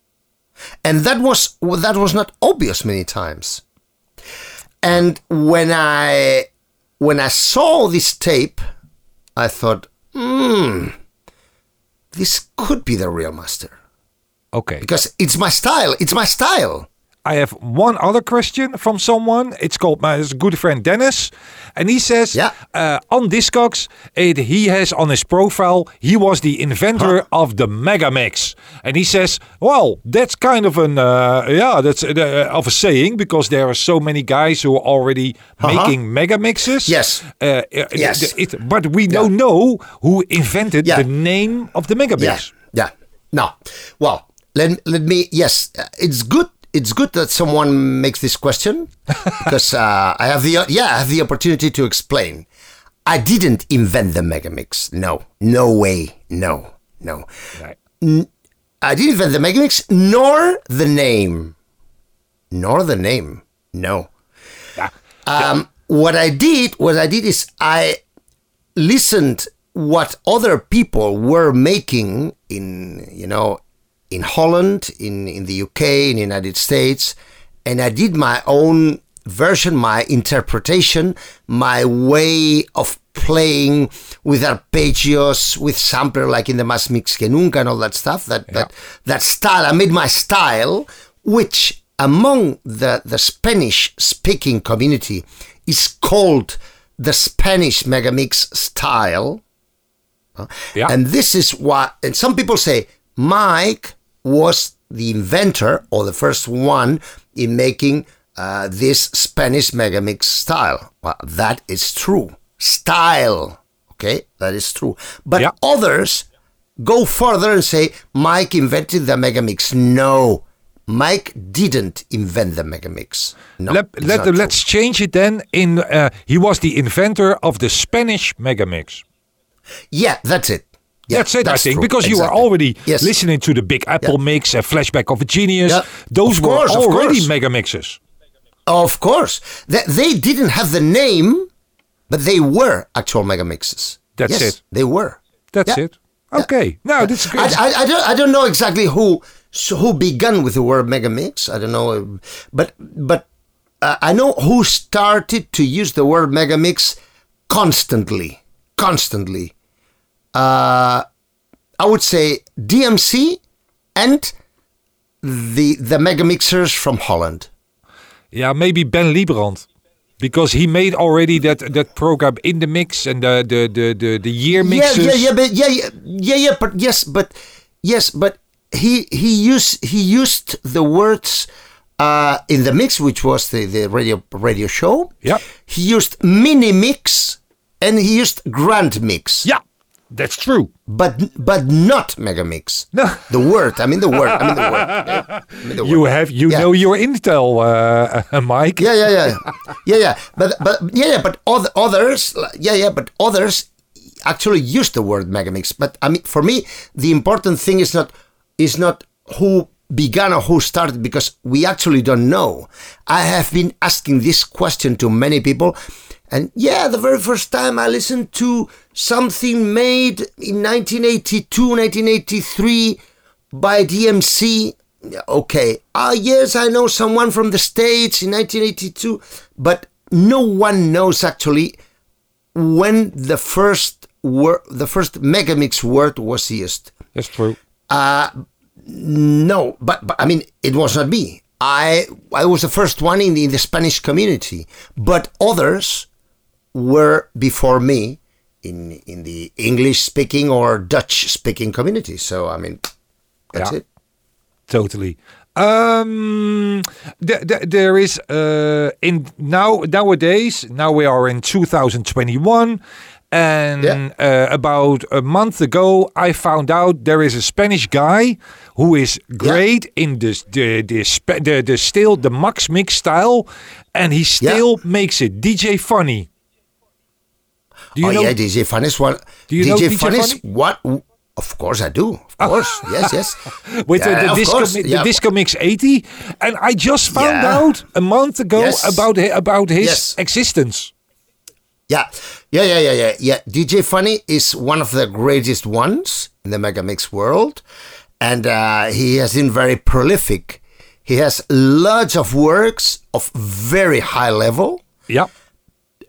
And that was that was not obvious many times. And when i when i saw this tape i thought hmm this could be the real master okay. because it's my style it's my style I have one other question from someone. It's called my good friend Dennis, and he says, Yeah. uh, on Discogs, it, he has on his profile he was the inventor of the Megamix, and he says, well, that's kind of an uh, yeah, that's uh, of a saying because there are so many guys who are already making Megamixes. Yes. uh, Yes. it- but we don't know who invented Yeah. the name of the Megamix. Yeah, yeah. No, well, let let me. Yes, uh, it's good. It's good that someone makes this question *laughs* because uh, I have the yeah I have the opportunity to explain. I didn't invent the Megamix. No, no way. No, no. Right. I didn't invent the Megamix, nor the name, nor the name. No. Yeah. Um, what I did, what I did is I listened what other people were making in, you know, in Holland, in, in the UK, in the United States, and I did my own version, my interpretation, my way of playing with arpeggios, with sampler like in the Más Mix que Nunca and all that stuff, that, that, that style. I made my style, which among the, the Spanish speaking community is called the Spanish Megamix style. Yeah. And this is why, and some people say Mike was the inventor or the first one in making uh, this Spanish megamix style. Well, that is true. Style, okay, that is true. But Yeah. others go further and say Mike invented the megamix. No, Mike didn't invent the megamix. No, let, let, uh, let's change it then. In uh, he was the inventor of the Spanish Megamix. Yeah, that's it. Yeah, that's it, I think, true. because you are already Yes. listening to the Big Apple Yeah. mix, a flashback of a genius. Yeah. Those were course, of already mega mixes. Of course. They, they didn't have the name, but they were actual mega mixes. That's yes, it. They were. That's it. Okay. No, that's I, good. I, I don't I don't know exactly who so who began with the word mega mix. I don't know, but but uh, I know who started to use the word mega mix constantly, constantly. Uh, I would say DMC and the the mega mixers from Holland. Yeah, maybe Ben Liebrand. Because he made already that that program in the mix and the the the the, the year mixes. Yeah, yeah, yeah, but yeah, yeah, yeah, yeah, but yes, but yes, but he he used he used the words uh, in the mix, which was the the radio radio show. Yeah. He used mini mix and he used grand mix. Yeah, that's true. But but not Megamix. No. The word. I mean the word. I mean the word. *laughs* I mean the You word. have you Yeah. know your intel, uh, *laughs* Mike. Yeah, yeah, yeah, yeah, yeah. But but yeah, yeah. But other, others, yeah, yeah. But others actually use the word megamix. But I mean, for me, the important thing is not is not who began or who started because we actually don't know. I have been asking this question to many people. And yeah, the very first time I listened to something made in 1982, 1983 by DMC. Okay. Ah, yes, I know someone from the States in 1982, but no one knows actually when the first word, the first megamix word was used. That's true. No, but, but I mean, it was not me. I I was the first one in the, in the Spanish community, but others were before me in in the English speaking or Dutch speaking community. So I mean, that's Yeah. it. Totally. Um, th- th- there is uh, in now nowadays. Now we are in 2021, and Yeah. uh, about a month ago, I found out there is a Spanish guy who is great in this the the, spe- the the still the Max Mix style, and he still makes it. DJ Funny. Do you oh know? yeah, DJ Fun is one. Do you know DJ, DJ is Funny? what? Of course I do. Of *laughs* course, yes, yes. *laughs* with the, Yeah, the, of disco, Mi- the disco mix 80 and i just found Yeah. out a month ago Yes. about about his Yes. existence Yeah, yeah, yeah, yeah, yeah, yeah. DJ Funny is one of the greatest ones in the Megamix world, and uh, he has been very prolific. He has lots of works of very high level, yeah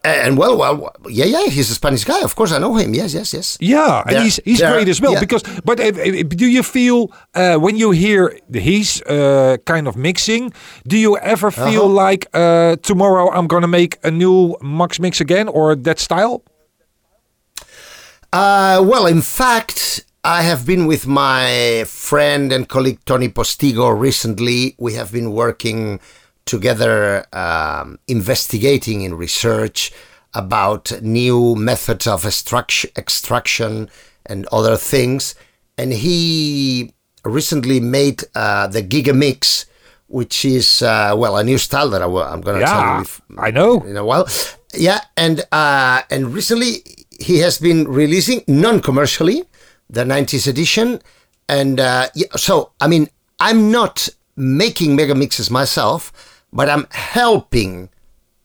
and well, well, yeah, yeah. He's a Spanish guy, of course. I know him. Yes, yes, yes. yeah and There- he's he's there- great as well yeah. because but uh, uh, do you feel uh, when you hear his uh, kind of mixing do you ever feel Uh-huh. like uh, tomorrow i'm gonna make a new max mix again or that style Uh, well, in fact, I have been with my friend and colleague Tony Postigo recently. We have been working together, um, investigating in research about new methods of extraction, and other things. And he recently made uh, the Gigamix, which is, uh, well, a new style that I I'm going to tell yeah you. If, i know in a while. Yeah, and uh, and recently he has been releasing non-commercially the 90s edition, and uh, yeah, so I mean I'm not making mega mixes myself, but I'm helping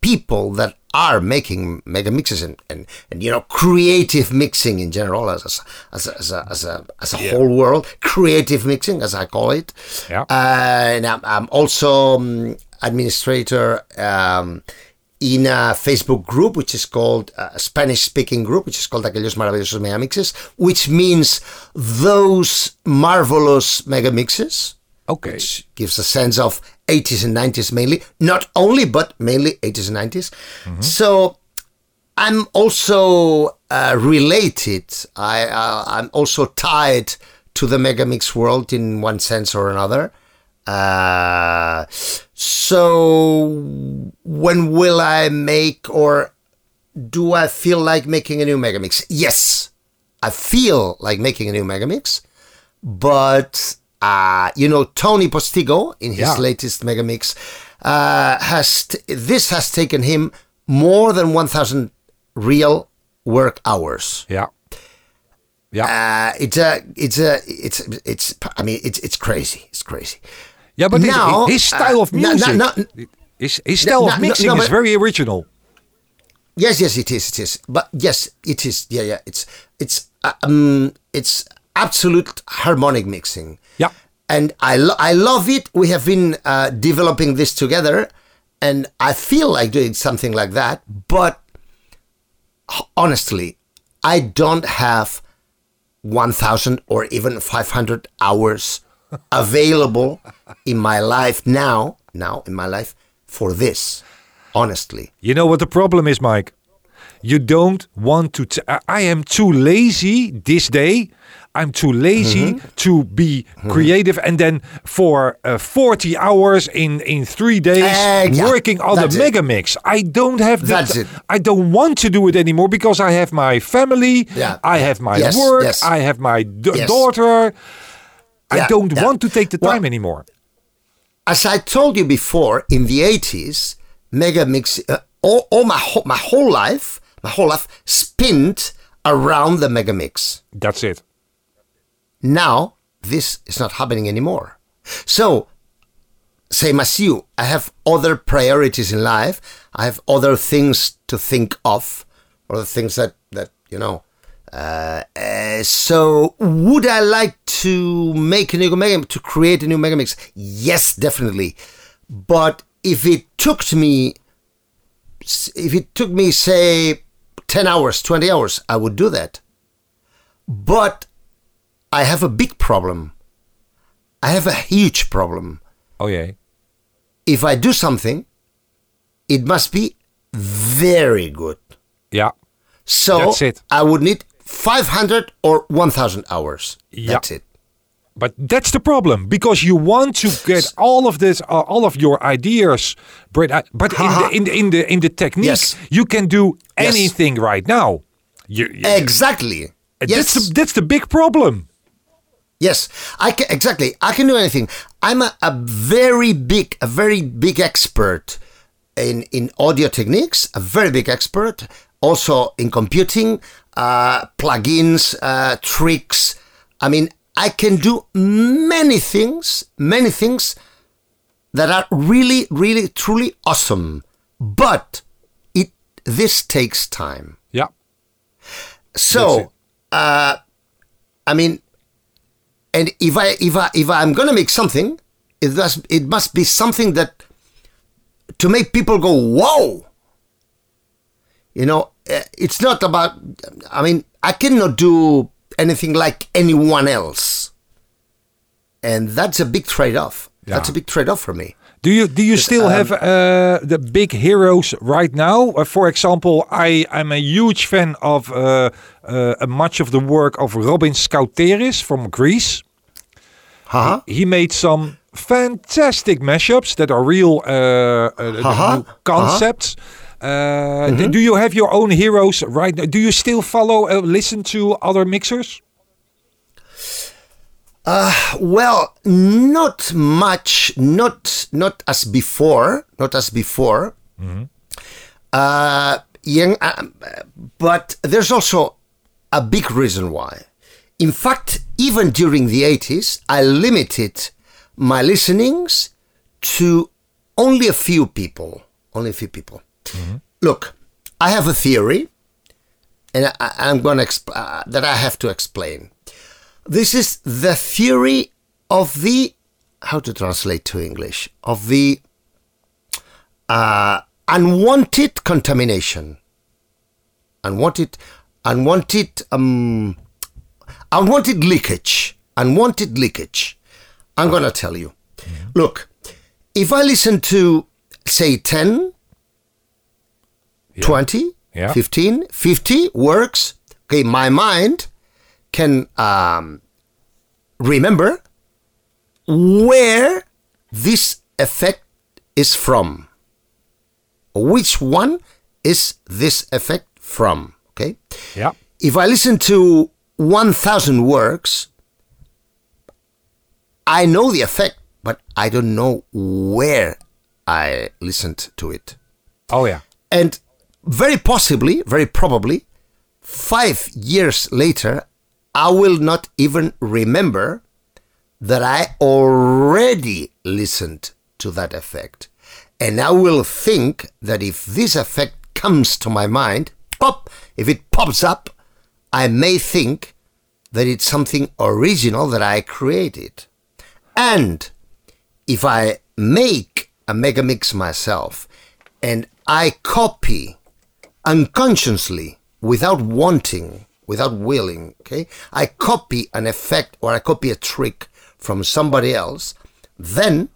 people that are making mega mixes and, and, and you know creative mixing in general as a, as a, as a, as a, as a whole world. Creative mixing as I call it. Yeah. uh, and I'm, I'm also um, administrator um, in a Facebook group which is called uh, a Spanish speaking group which is called Aquellos Maravillosos Megamixes which means those marvelous megamixes okay. Which gives a sense of 80s and 90s mainly not only but mainly 80s and 90s so i'm also uh, related. I uh, i'm also tied to the megamix world in one sense or another. Uh, so when will i make or do i feel like making a new megamix? Yes i feel like making a new megamix but uh, you know Tony Postigo in his Yeah. latest megamix uh, has t- this has taken him more than 1,000 real work hours. yeah yeah Uh, it's a it's a it's it's I mean it's it's crazy it's crazy. yeah but his- now, his, style uh, of no- no- music no- his, his style no- of mixing no, is very original Yes, yes, it is. It is. But yes, it is. Yeah, yeah. It's it's uh, um it's absolute harmonic mixing. Yeah. and I lo- I love it. We have been uh, developing this together, and I feel like doing something like that. But honestly, I don't have one thousand or even five hundred hours *laughs* available in my life now. Now in my life for this, honestly. You know what the problem is, Mike? You don't want to. T- I am too lazy this day. I'm too lazy Mm-hmm. to be creative, and then for uh, 40 hours in in three days Exact- working on that's the it. mega mix. I don't have the That's it. I don't want to do it anymore because I have my family. Yeah. I have my Yes, work. yes. I have my d- Yes. daughter. I Yeah, don't yeah. want to take the Well- time anymore. as I told you before, in the 80s, Mega Mix, uh, all, all my, whole, my whole life, my whole life spent around the Mega Mix. That's it. Now, this is not happening anymore. So, same as you, I have other priorities in life. I have other things to think of, other things that, that you know. Uh, uh, so, would I like to make a new Mega to create a new Mega Mix? Yes, definitely. But if it took me, if it took me, say, 10 hours, 20 hours, I would do that. But I have a big problem. I have a huge problem. Oh yeah. If I do something, it must be very good. Yeah. So That's it. I would need 500 or 1000 hours. Yeah. That's it. But that's the problem because you want to get all of this, uh, all of your ideas, but uh, but in the in the in the in the technique, Yes. you can do Yes. anything right now. You, you- Exactly. that's Yes. the, that's the big problem. Yes, I can, exactly. I can do anything. I'm a, a very big, a very big expert in in audio techniques. A very big expert, also in computing, uh, plugins, uh, tricks. I mean, I can do many things, many things that are really, really, truly awesome. But it this takes time. Yeah. So, uh, I mean, and if I if I if I'm gonna make something, it must it must be something that to make people go whoa. You know, uh, it's not about. I mean, I cannot do anything like anyone else, and that's a big trade-off. That's a big trade-off for me. Do you do you still have uh, the big heroes right now? Uh, for example, I I'm a huge fan of uh, uh, much of the work of Robin Skouteris from Greece. Haha. he made some fantastic mashups that are real uh, uh, concepts. Uh, d- Do you have your own heroes right now? Do you still follow, uh, listen to other mixers? Well, not much, not not as before, not as before. Uh, young, uh, but there's also a big reason why. In fact, even during the 80s, I limited my listenings to only a few people. Only a few people. Look, I have a theory, and I, I'm going to exp- uh, that I have to explain. This is the theory of the how to translate to English of the uh, unwanted contamination, unwanted, unwanted, um, unwanted leakage, unwanted leakage. I'm gonna tell you. Look, if I listen to say 10, 20, Yeah. 15, 50 works, okay, my mind can um, remember where this effect is from. Which one is this effect from? Okay. Yeah. If I listen to 1000 works, I know the effect, but I don't know where I listened to it. Oh yeah. And very possibly, very probably, five years later, I will not even remember that I already listened to that effect. And I will think that if this effect comes to my mind, pop, if it pops up, I may think that it's something original that I created. And if I make a mega mix myself and I copy unconsciously without wanting, without willing, okay, I copy an effect or I copy a trick from somebody else, then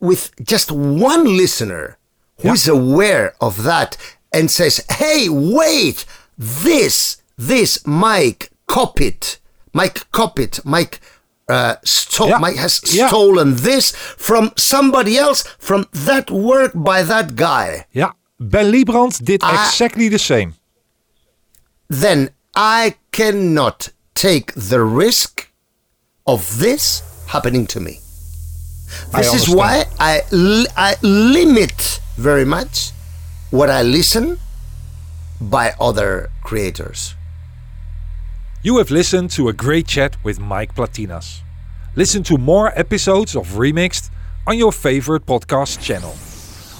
with just one listener who is aware of that and says, hey, wait, this, this, Mike copied, Mike copied, Mike uh, stole, Yeah. Mike has Yeah. stolen this from somebody else, from that work by that guy. Ja, Ben Liebrand did Ah. exactly the same. Then I cannot take the risk of this happening to me. This is why I, li- I limit very much what I listen by other creators. You have listened to a great chat with Mike Platinas. Listen to more episodes of Remixed on your favorite podcast channel.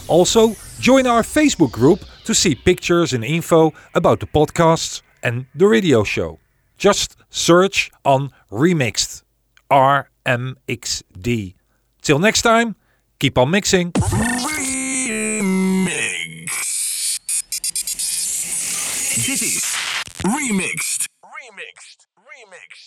Also, join our Facebook group to see pictures and info about the podcasts and the radio show. Just search on Remixed. RMXD. Till next time, keep on mixing. Remix. Is Remixed. Remixed. Remixed.